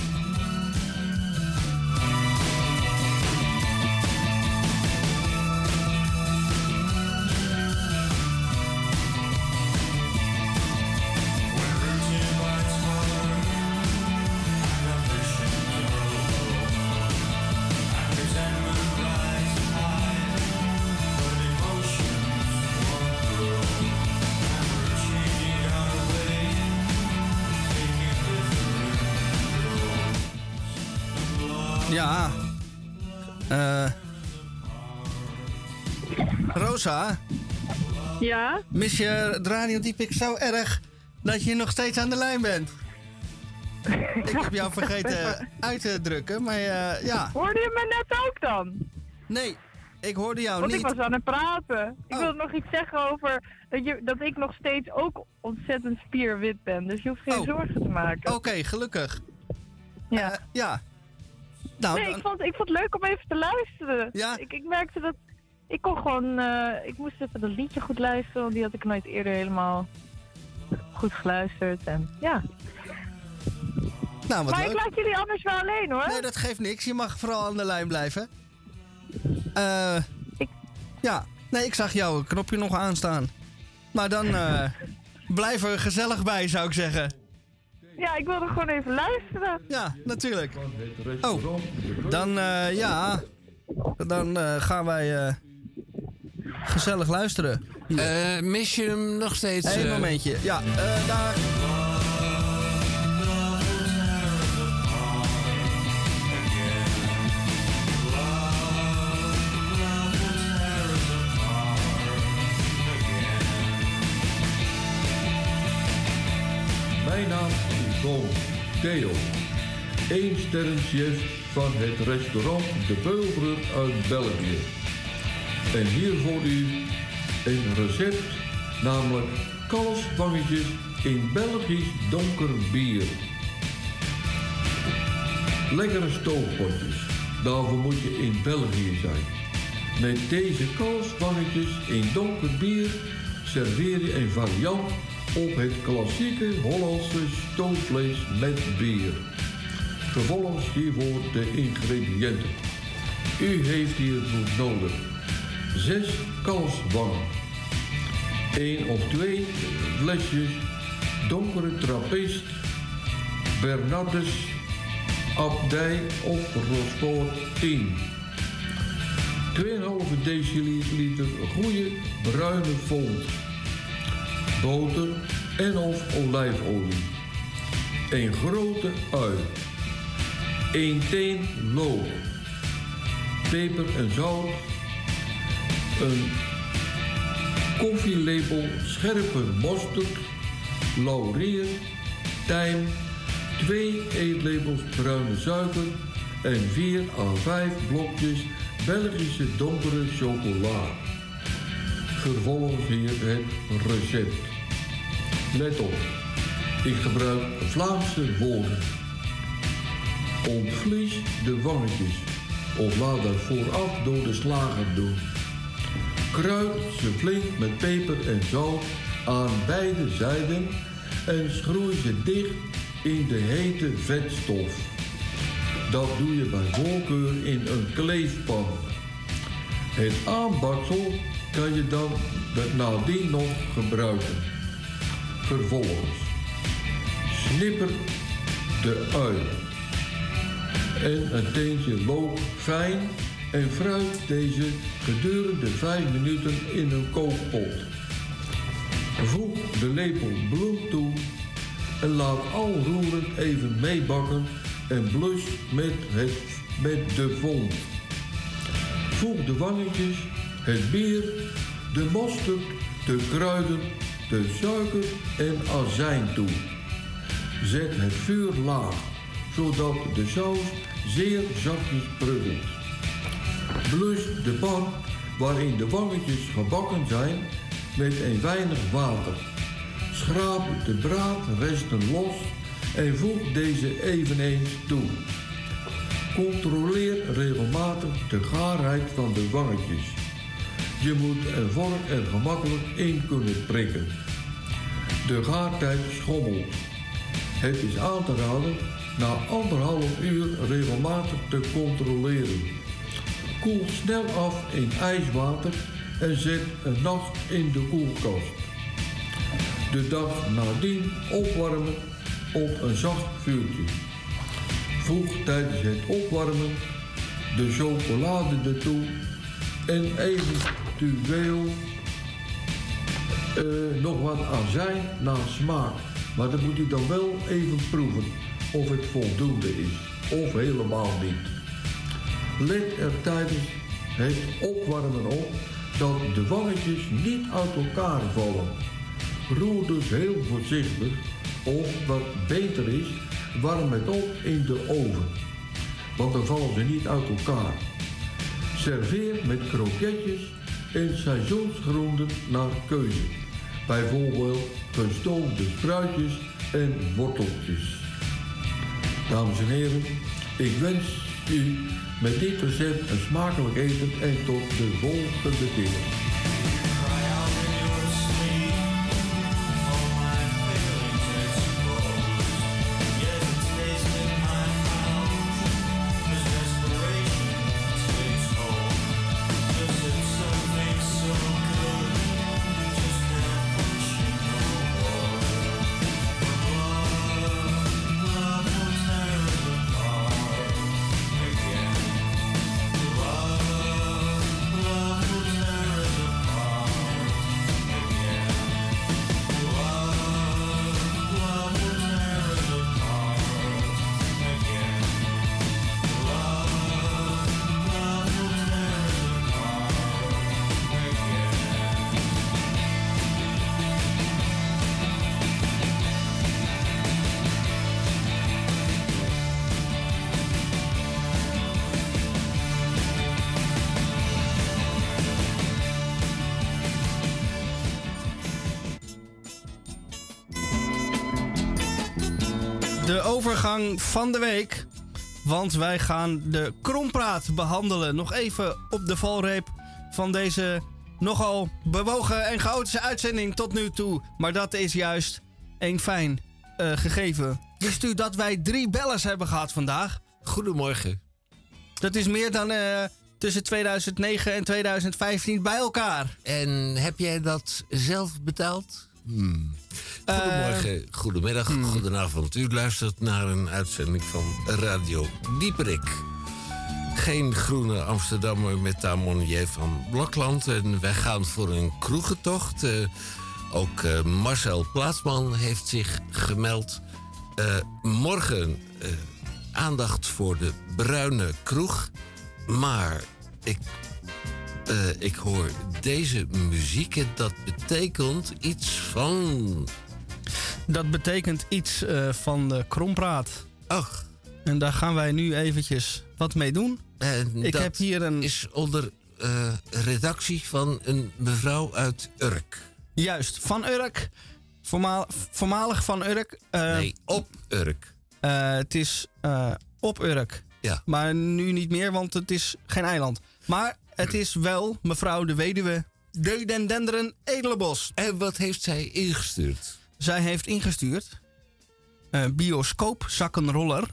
Ja? mis je het radiodiepik zo erg dat je nog steeds aan de lijn bent? (laughs) ik heb jou vergeten uit te drukken, maar eh, ja. Hoorde je me net ook dan? Nee, ik hoorde jou Want niet. ik was aan het praten. Ik Oh. wilde nog iets zeggen over dat, je, dat ik nog steeds ook ontzettend spierwit ben. Dus je hoeft geen Oh. zorgen te maken. Oké, gelukkig. Ja. Eh, ja. Nou, nee, ik, vond, ik vond het leuk om even te luisteren. Ja. Ik, ik merkte dat... Ik kon gewoon... eh, ik moest even dat liedje goed luisteren, want die had ik nooit eerder helemaal goed geluisterd. En ja. nou, wat maar leuk. ik laat jullie anders wel alleen hoor. Nee, dat geeft niks. Je mag vooral aan de lijn blijven. Eh Ja, nee, ik zag jouw knopje nog aanstaan. Maar dan eh blijf er gezellig bij, zou ik zeggen. Ja, ik wilde gewoon even luisteren. Ja, natuurlijk. Oh, dan eh, ja. Dan gaan wij gezellig luisteren. Eh, mis je hem nog steeds? Eén eh? momentje. Ja, eh, daar. Mijn naam is Don Theo. Eén sterrenchef van het restaurant De Beulbrug uit België. En hier voor u een recept, namelijk kalfswangetjes in Belgisch donker bier. Lekkere stoofpotjes, daarvoor moet je in België zijn. Met deze kalfswangetjes in donker bier serveer je een variant op het klassieke Hollandse stoofvlees met bier. Vervolgens hiervoor de ingrediënten. U heeft hiervoor nodig 6 kalfswangen, 1 of 2 flesjes donkere trappist, Bernardus, Abdij of Rosport 10. 2,5 deciliter goede bruine fond. Boter en of olijfolie. Een grote ui. 1 teen lood. Peper en zout. Een koffielepel scherpe mosterd. Laurier. Tijm. 2 eetlepels bruine suiker. En 4 à 5 blokjes Belgische donkere chocola. Vervolgens hier het recept. Let op, ik gebruik Vlaamse woorden. Ontvlies de wangetjes of laat dat vooraf door de slager doen. Kruid ze flink met peper en zout aan beide zijden en schroei ze dicht in de hete vetstof. Dat doe je bij voorkeur in een kleefpan. Het aanbaksel kan je dan nadien nog gebruiken. Vervolgens snipper de ui en een teentje loop fijn en fruit deze gedurende 5 minuten in een kookpot. Voeg de lepel bloem toe en laat al roerend even meebakken en blus met, het, met de vond. Voeg de wangetjes, het bier, de mosterd, de kruiden, de suiker en azijn toe. Zet het vuur laag, zodat de saus zeer zachtjes pruddelt. Blus de pan waarin de wangetjes gebakken zijn met een weinig water. Schraap de braadresten los en voeg deze eveneens toe. Controleer regelmatig de gaarheid van de wangetjes. Je moet een vork er gemakkelijk in kunnen prikken. De gaartijd schommelt. Het is aan te raden na anderhalf uur regelmatig te controleren. Koel snel af in ijswater en zet een nacht in de koelkast. De dag nadien opwarmen op een zacht vuurtje. Voeg tijdens het opwarmen de chocolade ertoe en eventueel eh, nog wat azijn naar smaak. Maar dat moet u dan wel even proeven of het voldoende is of helemaal niet. Let er tijdens het opwarmen op dat de wangetjes niet uit elkaar vallen. Roer dus heel voorzichtig of wat beter is, warm het op in de oven. Want dan vallen ze niet uit elkaar. Serveer met kroketjes en seizoensgroenten naar keuze. Bijvoorbeeld gestoofde spruitjes en worteltjes. Dames en heren, ik wens u met dit recept een smakelijk eten en tot de volgende keer. Overgang van de week. Want wij gaan de krompraat behandelen. Nog even op de valreep van deze nogal bewogen en chaotische uitzending tot nu toe. Maar dat is juist een fijn eh, gegeven. Wist u dat wij drie bellers hebben gehad vandaag? Goedemorgen. Dat is meer dan eh, tussen 2009 en 2015 bij elkaar. En heb jij dat zelf betaald? Hmm. Goedemorgen, goedemiddag, goedenavond. U luistert naar een uitzending van Radio Dieperik. Geen groene Amsterdammer met Tamonier van Blokland. En wij gaan voor een kroegentocht. Eh, ook eh, Marcel Plaatsman heeft zich gemeld. Eh, morgen eh, aandacht voor de bruine kroeg. Maar ik eh, ik hoor deze muziek en dat betekent iets van. Dat betekent iets eh, van de krompraat. Ach. En daar gaan wij nu eventjes wat mee doen. En Ik heb hier een... is onder eh, redactie van een mevrouw uit Urk. Juist, van Urk. Voormaal, voormalig van Urk. Nee, op Urk. het is op Urk. Ja. Maar nu niet meer, want het is geen eiland. Maar het is wel mevrouw de weduwe Deudendenderen Edelenbos. En wat heeft zij ingestuurd? Zij heeft ingestuurd eh bioscoop zakkenroller.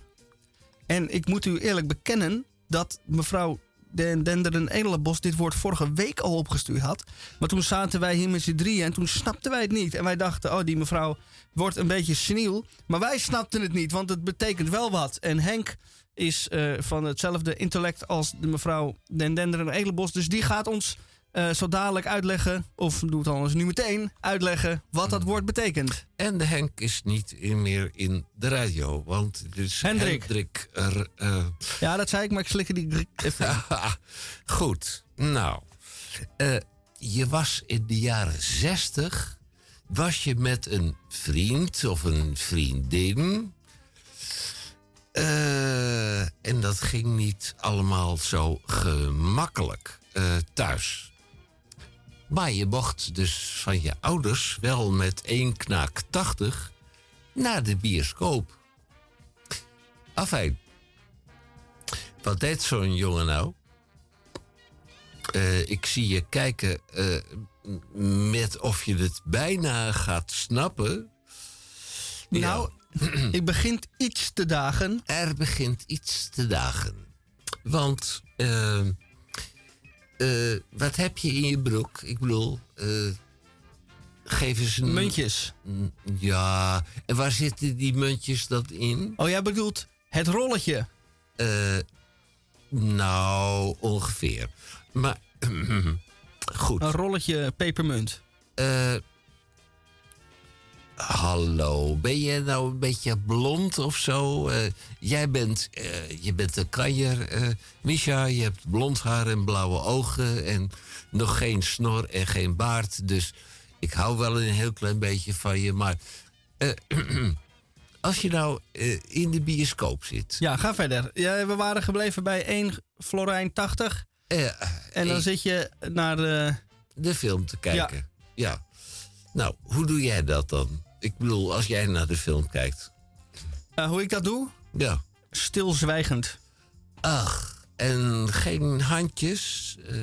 En ik moet u eerlijk bekennen dat mevrouw Den Denderen Edelenbos dit woord vorige week al opgestuurd had. Maar toen zaten wij hier met z'n drieën en toen snapten wij het niet. En wij dachten, oh die mevrouw wordt een beetje seniel. Maar wij snapten het niet, want het betekent wel wat. En Henk is eh, van hetzelfde intellect als de mevrouw Den Denderen Edelenbos. Dus die gaat ons eh, zo dadelijk uitleggen, of doe het anders nu meteen, uitleggen wat dat woord betekent. En de Henk is niet in- meer in de radio, want het is Hendrik. Hendrik er, eh, Ja, dat zei ik, maar ik slikte die even. (laughs) Goed, nou. je was in de jaren zestig Was je met een vriend of een vriendin? Eh, en dat ging niet allemaal zo gemakkelijk eh, thuis. Maar je mocht dus van je ouders wel met één knaak 80 naar de bioscoop. Afijn. Wat deed zo'n jongen nou? Eh, ik zie je kijken met of je het bijna gaat snappen. Nou, (clears throat) ik begint iets te dagen. Er begint iets te dagen. Want, eh, eh, wat heb je in je broek? Ik bedoel, eh, geef eens een... Muntjes. Mm, Ja, en waar zitten die muntjes dat in? Oh, jij bedoelt het rolletje? Eh, nou, ongeveer. Maar, (clears throat) goed. Een rolletje pepermunt. Hallo, ben jij nou een beetje blond of zo? Eh, jij bent, eh, je bent een kanjer, eh Misha. Je hebt blond haar en blauwe ogen en nog geen snor en geen baard. Dus ik hou wel een heel klein beetje van je. Maar (clears throat) als je nou in de bioscoop zit... Ja, ga verder. Ja, we waren gebleven bij 1 Florijn 80. en dan zit je naar de... de film te kijken. Ja. Nou, hoe doe jij dat dan? Ik bedoel, als jij naar de film kijkt. Eh, hoe ik dat doe? Ja. Stilzwijgend. Ach, en geen handjes? eh,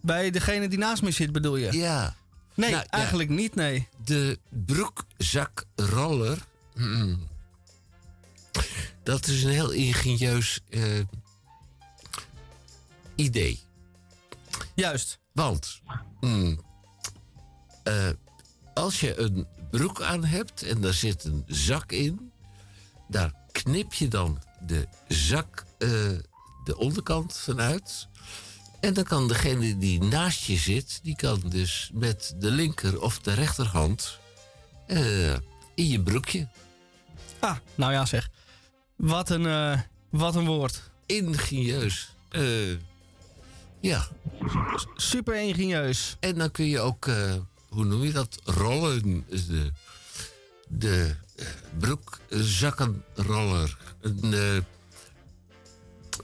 Bij degene die naast me zit bedoel je? Ja. Nee, Nou, ja. eigenlijk niet, nee. De broekzakroller. mm, Dat is een heel ingenieus eh, idee. Juist. Want mm, als je een broek aan hebt en daar zit een zak in, daar knip je dan de zak, eh, de onderkant vanuit. En dan kan degene die naast je zit, die kan dus met de linker of de rechterhand eh, in je broekje. Ah, nou ja zeg. Wat een, eh, wat een woord. Ingenieus. Ja. Super ingenieus. En dan kun je ook, hoe noem je dat? Rollen. Dus De, de eh, broekzakkenroller. Een, eh,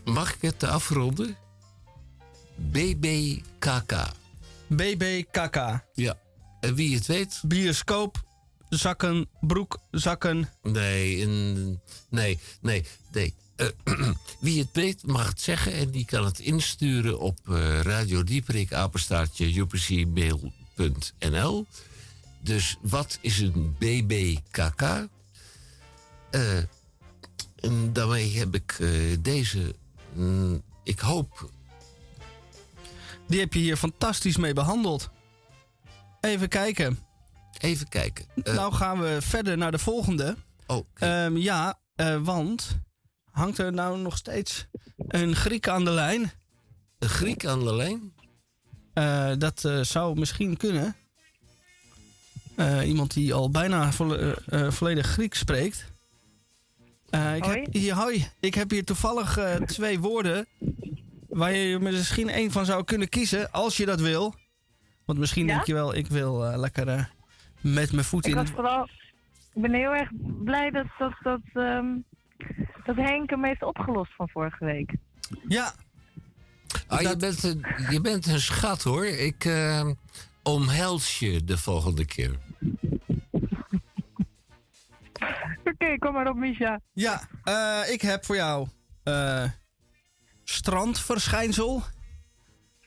mag ik het afronden? BBKK. BBKK. Ja. En wie het weet? Bioscoop, zakken, broek, zakken. Nee, een, nee, nee, nee. Eh, (clears throat) wie het weet mag het zeggen en die kan het insturen op eh Radio Dieperik, apenstaartje, upcmail.nl. Dus wat is een BBKK? Eh, en daarmee heb ik eh, deze, mm, ik hoop, Die heb je hier fantastisch mee behandeld. Even kijken. even kijken. Eh, nou gaan we verder naar de volgende. Oh. Ehm, ja, want hangt er nou nog steeds een Griek aan de lijn? Een Griek aan de lijn? Eh, dat eh, zou misschien kunnen. Eh, iemand die al bijna volle- volledig Grieks spreekt. Ik, heb hier, hoi, ik heb hier toevallig twee woorden waar je misschien één van zou kunnen kiezen als je dat wil. Want misschien Ja? denk je wel, ik wil lekker met mijn voet Ik in het... vooral... Ik ben heel erg blij dat, dat, dat, ehm, dat Henk hem heeft opgelost van vorige week. Ja. Ah, je, bent een, je bent een schat hoor. Ik eh, omhels je de volgende keer. (laughs) Oké, kom maar op, Misha. Ja, eh, ik heb voor jou eh, strandverschijnsel.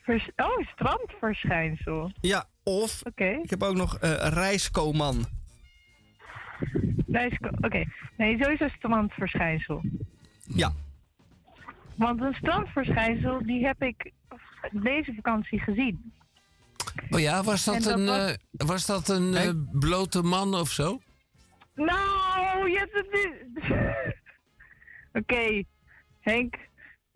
Vers- oh, strandverschijnsel. Ja, of Oké. ik heb ook nog eh rijskoman. Rijsko- Oké, nee, sowieso strandverschijnsel. Ja. Want een strandverschijnsel, die heb ik deze vakantie gezien. Oh ja, was dat, En dat een, was- eh, was dat een eh, blote man of zo? Nou, je hebt het nu... (laughs) Oké, Henk.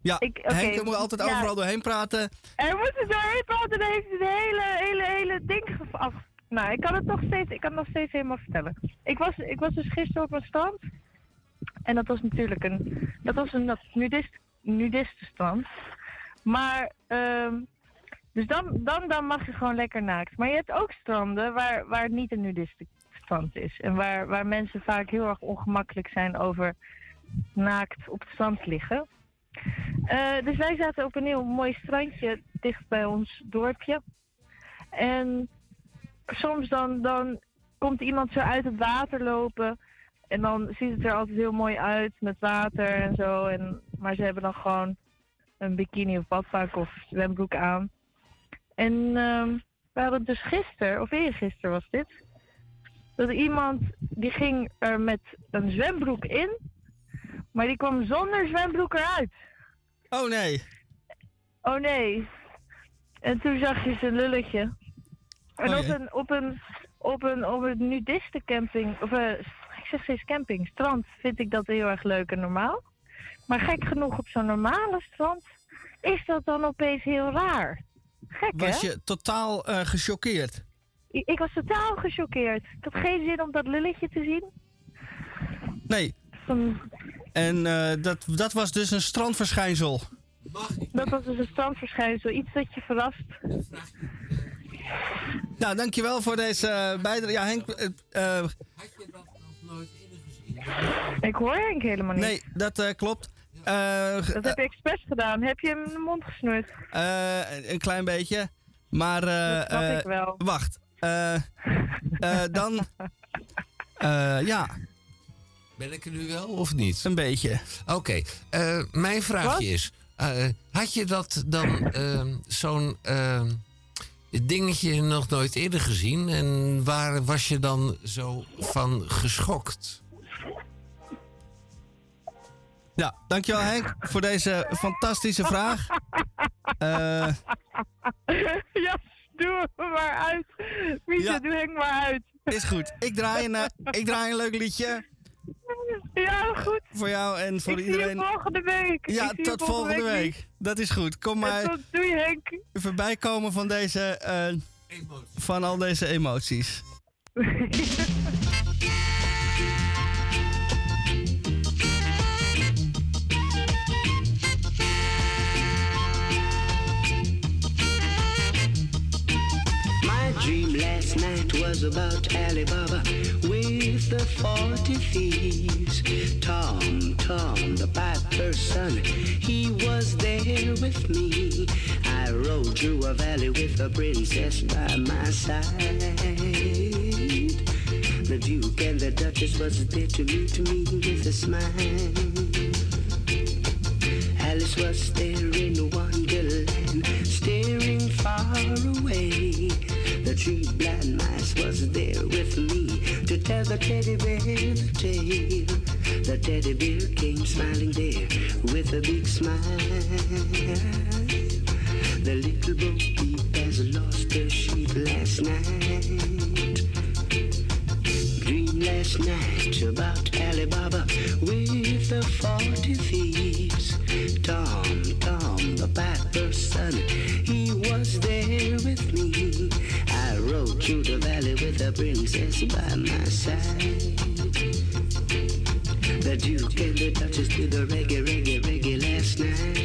Ja, Ik- Henk moet altijd ja. overal doorheen praten. Er moet er doorheen praten en heeft het hele, hele, hele ding af... Nou, ik kan het nog steeds, ik kan het nog steeds helemaal vertellen. Ik was, ik was dus gisteren op een strand. En dat was natuurlijk een, dat was een nudist, nudistenstrand. Maar ehm, Dus dan, dan, dan mag je gewoon lekker naakt. Maar je hebt ook stranden waar, waar het niet een nudiste strand is. En waar, waar mensen vaak heel erg ongemakkelijk zijn over naakt op het strand liggen. Eh, dus wij zaten op een heel mooi strandje dicht bij ons dorpje. En soms dan, dan komt iemand zo uit het water lopen. En dan ziet het er altijd heel mooi uit met water en zo. En, maar ze hebben dan gewoon een bikini of badpak of zwembroek aan. En ehm we hadden dus gisteren, of eergisteren was dit, dat iemand die ging er met een zwembroek in, maar die kwam zonder zwembroek eruit. Oh nee. Oh nee. En toen zag je zijn lulletje. En Oh op, een, op een op een op een nudistencamping, of eh, ik zeg steeds camping, strand, vind ik dat heel erg leuk en normaal. Maar gek genoeg op zo'n normale strand is dat dan opeens heel raar. Gek Was hè? je totaal eh, gechoqueerd? Ik, ik was totaal gechoqueerd. Ik had geen zin om dat lulletje te zien. Nee. En eh, dat, dat was dus een strandverschijnsel. Dat was dus een strandverschijnsel, iets dat je verrast. Nou, dankjewel voor deze eh, bijdrage. Ja, Henk... eh, eh, Ik hoor Henk helemaal niet. nee, dat eh, klopt. Eh, Dat heb je expres gedaan. Heb je hem in de mond gesnoerd? eh, een klein beetje. Maar... eh, eh, ik wel. Wacht. Eh, eh, dan... (laughs) eh, ja, Ben ik er nu wel of niet? een beetje. Oké, eh, mijn vraagje is: eh, had je dat dan, ehm, zo'n ehm, dingetje nog nooit eerder gezien? En waar was je dan zo van geschokt? Ja, dankjewel Henk voor deze fantastische vraag. (laughs) Eh, ja, doe hem maar uit. Mietje, doe Henk maar uit. is goed. Ik draai een, eh, ik draai een leuk liedje. Ja, goed. Voor jou en voor ik iedereen. zie je volgende week. Ja, tot volgende week. Dat is goed. Kom En maar tot- doei Henk. voorbij komen van deze. eh, van al deze emoties. (laughs) night was about Alibaba with the 40 thieves. Tom, Tom, the piper's son, he was there with me. I rode through a valley with a princess by my side. The Duke and the Duchess was there to meet me with a smile. Alice was there tell the teddy bear the tale. The teddy bear came smiling there with a big smile. The little bo peep has lost her sheep last night. Dream last night about Alibaba with the forty thieves. Tom, Tom, the piper's son, through the valley with the princess by my side. The Duke and the Duchess did the reggae, reggae, reggae last night.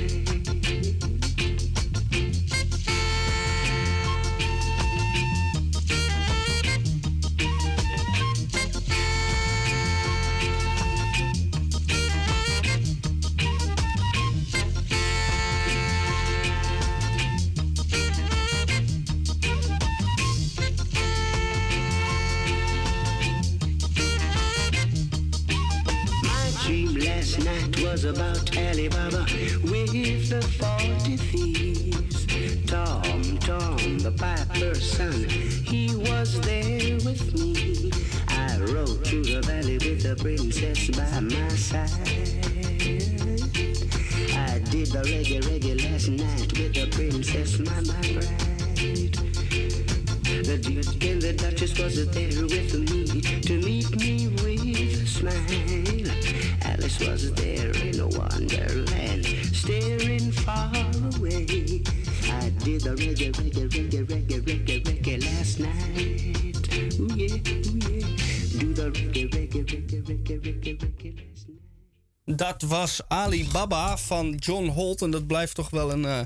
Was Ali Baba van John Holt. En dat blijft toch wel een eh,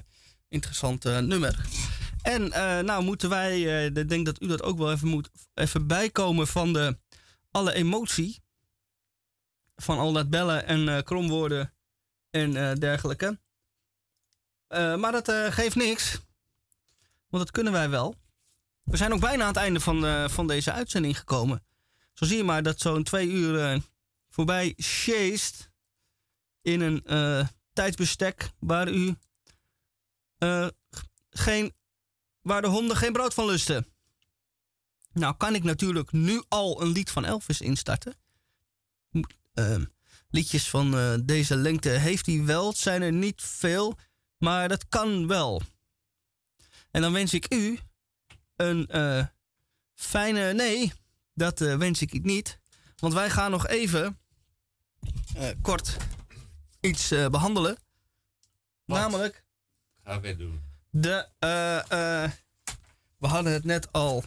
interessant eh, nummer. En eh, nou moeten wij, ik denk dat u dat ook wel even moet even bijkomen van de, alle emotie. Van al dat bellen en kromwoorden en dergelijke. Maar dat geeft niks. Want dat kunnen wij wel. We zijn ook bijna aan het einde van, van deze uitzending gekomen. Zo zie je maar dat zo'n twee uur voorbij sjeest in een eh, tijdsbestek waar u eh, geen, waar de honden geen brood van lusten. Nou kan ik natuurlijk nu al een lied van Elvis instarten. Ehm, liedjes van deze lengte heeft hij wel. Het zijn er niet veel, maar dat kan wel. En dan wens ik u een fijne. Nee, dat wens ik niet. Want wij gaan nog even kort iets eh, behandelen. Namelijk Gaan wij doen. de. eh, eh, we hadden het net al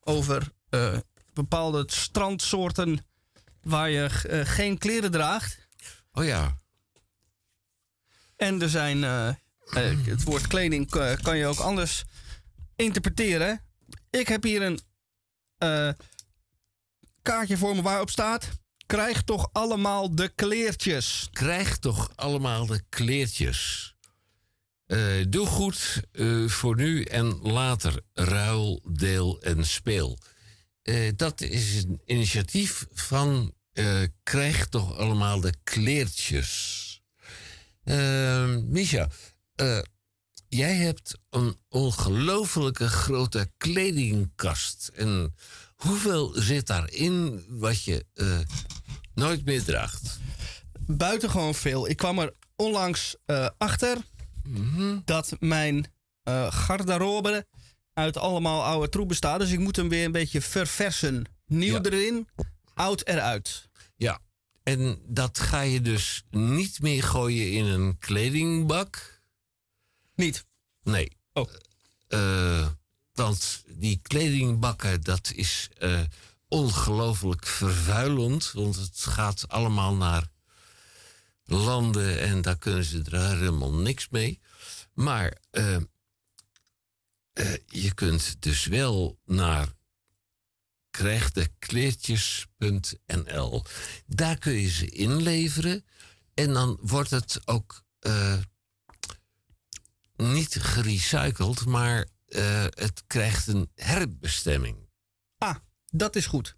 over bepaalde strandsoorten waar je geen kleren draagt. Oh ja. En er zijn. het woord kleding kan je ook anders interpreteren. Ik heb hier een kaartje voor me waarop staat. Krijg toch allemaal de kleertjes. Krijg toch allemaal de kleertjes. Eh, doe goed eh, voor nu en later. Ruil, deel en speel. Eh, dat is een initiatief van Krijg toch allemaal de kleertjes. Misha, jij hebt een ongelofelijke grote kledingkast. En hoeveel zit daarin wat je nooit meer draagt? Buitengewoon veel. Ik kwam er onlangs eh, achter dat mijn eh, garderobe uit allemaal oude troep bestaat. Dus ik moet hem weer een beetje verversen. Nieuw Ja. erin, oud eruit. Ja, en dat ga je dus niet meer gooien in een kledingbak? Niet? Nee. Oh. Eh, want die kledingbakken, dat is ongelooflijk vervuilend. Want het gaat allemaal naar landen en daar kunnen ze er helemaal niks mee. Maar eh, eh, je kunt dus wel naar krijgdekleertjes.nl. Daar kun je ze inleveren en dan wordt het ook eh, niet gerecycled, maar het krijgt een herbestemming. Ah, dat is goed.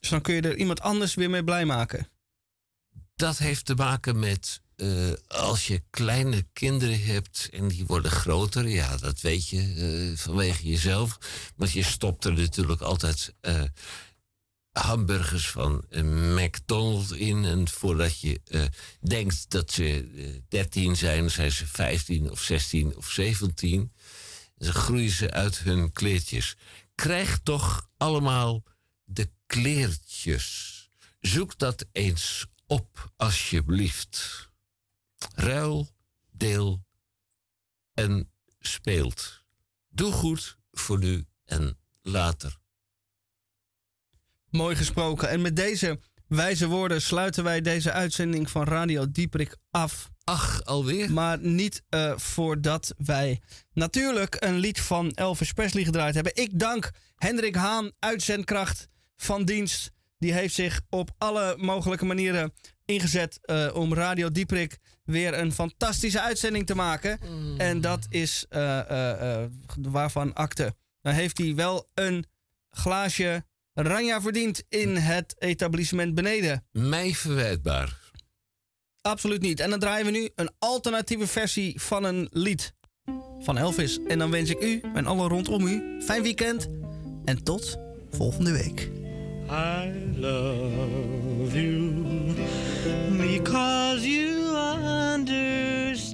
Dus dan kun je er iemand anders weer mee blij maken. Dat heeft te maken met eh, als je kleine kinderen hebt en die worden groter, ja, dat weet je eh, vanwege jezelf. Want je stopt er natuurlijk altijd eh, hamburgers van McDonald's in. En voordat je denkt dat ze eh, 13 zijn, zijn ze 15 of 16 of 17. En ze groeien ze uit hun kleertjes. Krijg toch allemaal de kleertjes. Zoek dat eens op, alsjeblieft. Ruil, deel en speelt. Doe goed voor nu en later. Mooi gesproken. En met deze wijze woorden sluiten wij deze uitzending van Radio Dieprik af. Ach, alweer? Maar niet eh, voordat wij natuurlijk een lied van Elvis Presley gedraaid hebben. Ik dank Hendrik Haan, uitzendkracht van dienst. Die heeft zich op alle mogelijke manieren ingezet eh, om Radio Dieprik weer een fantastische uitzending te maken. En dat is eh, waarvan akte. Dan heeft hij wel een glaasje Ranja verdiend in het etablissement beneden. Mij verwijtbaar. Absoluut niet. En dan draaien we nu een alternatieve versie van een lied van Elvis. En dan wens ik u en alle rondom u fijn weekend en tot volgende week. I love you because you understand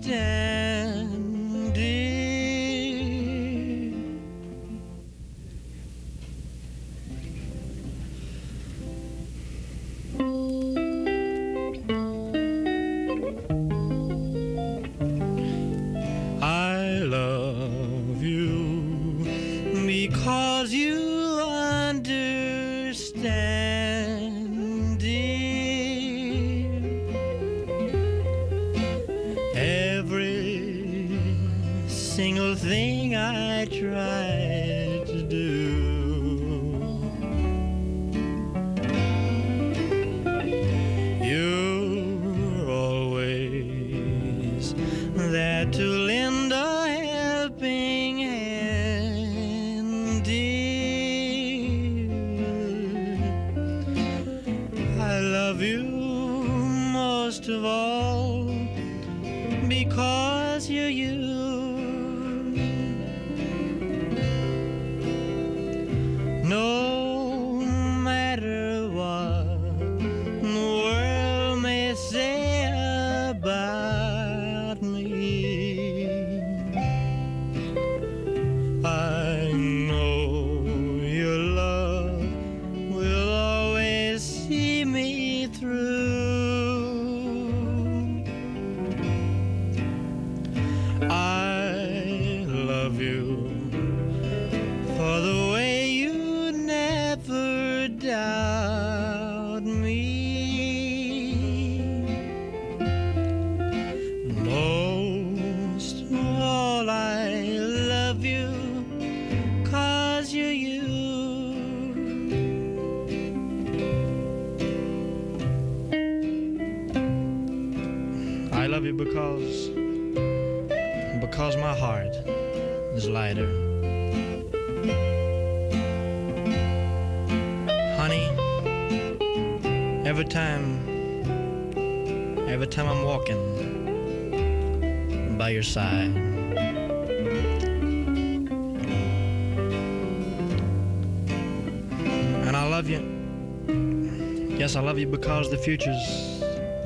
Love the future's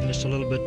just a little bit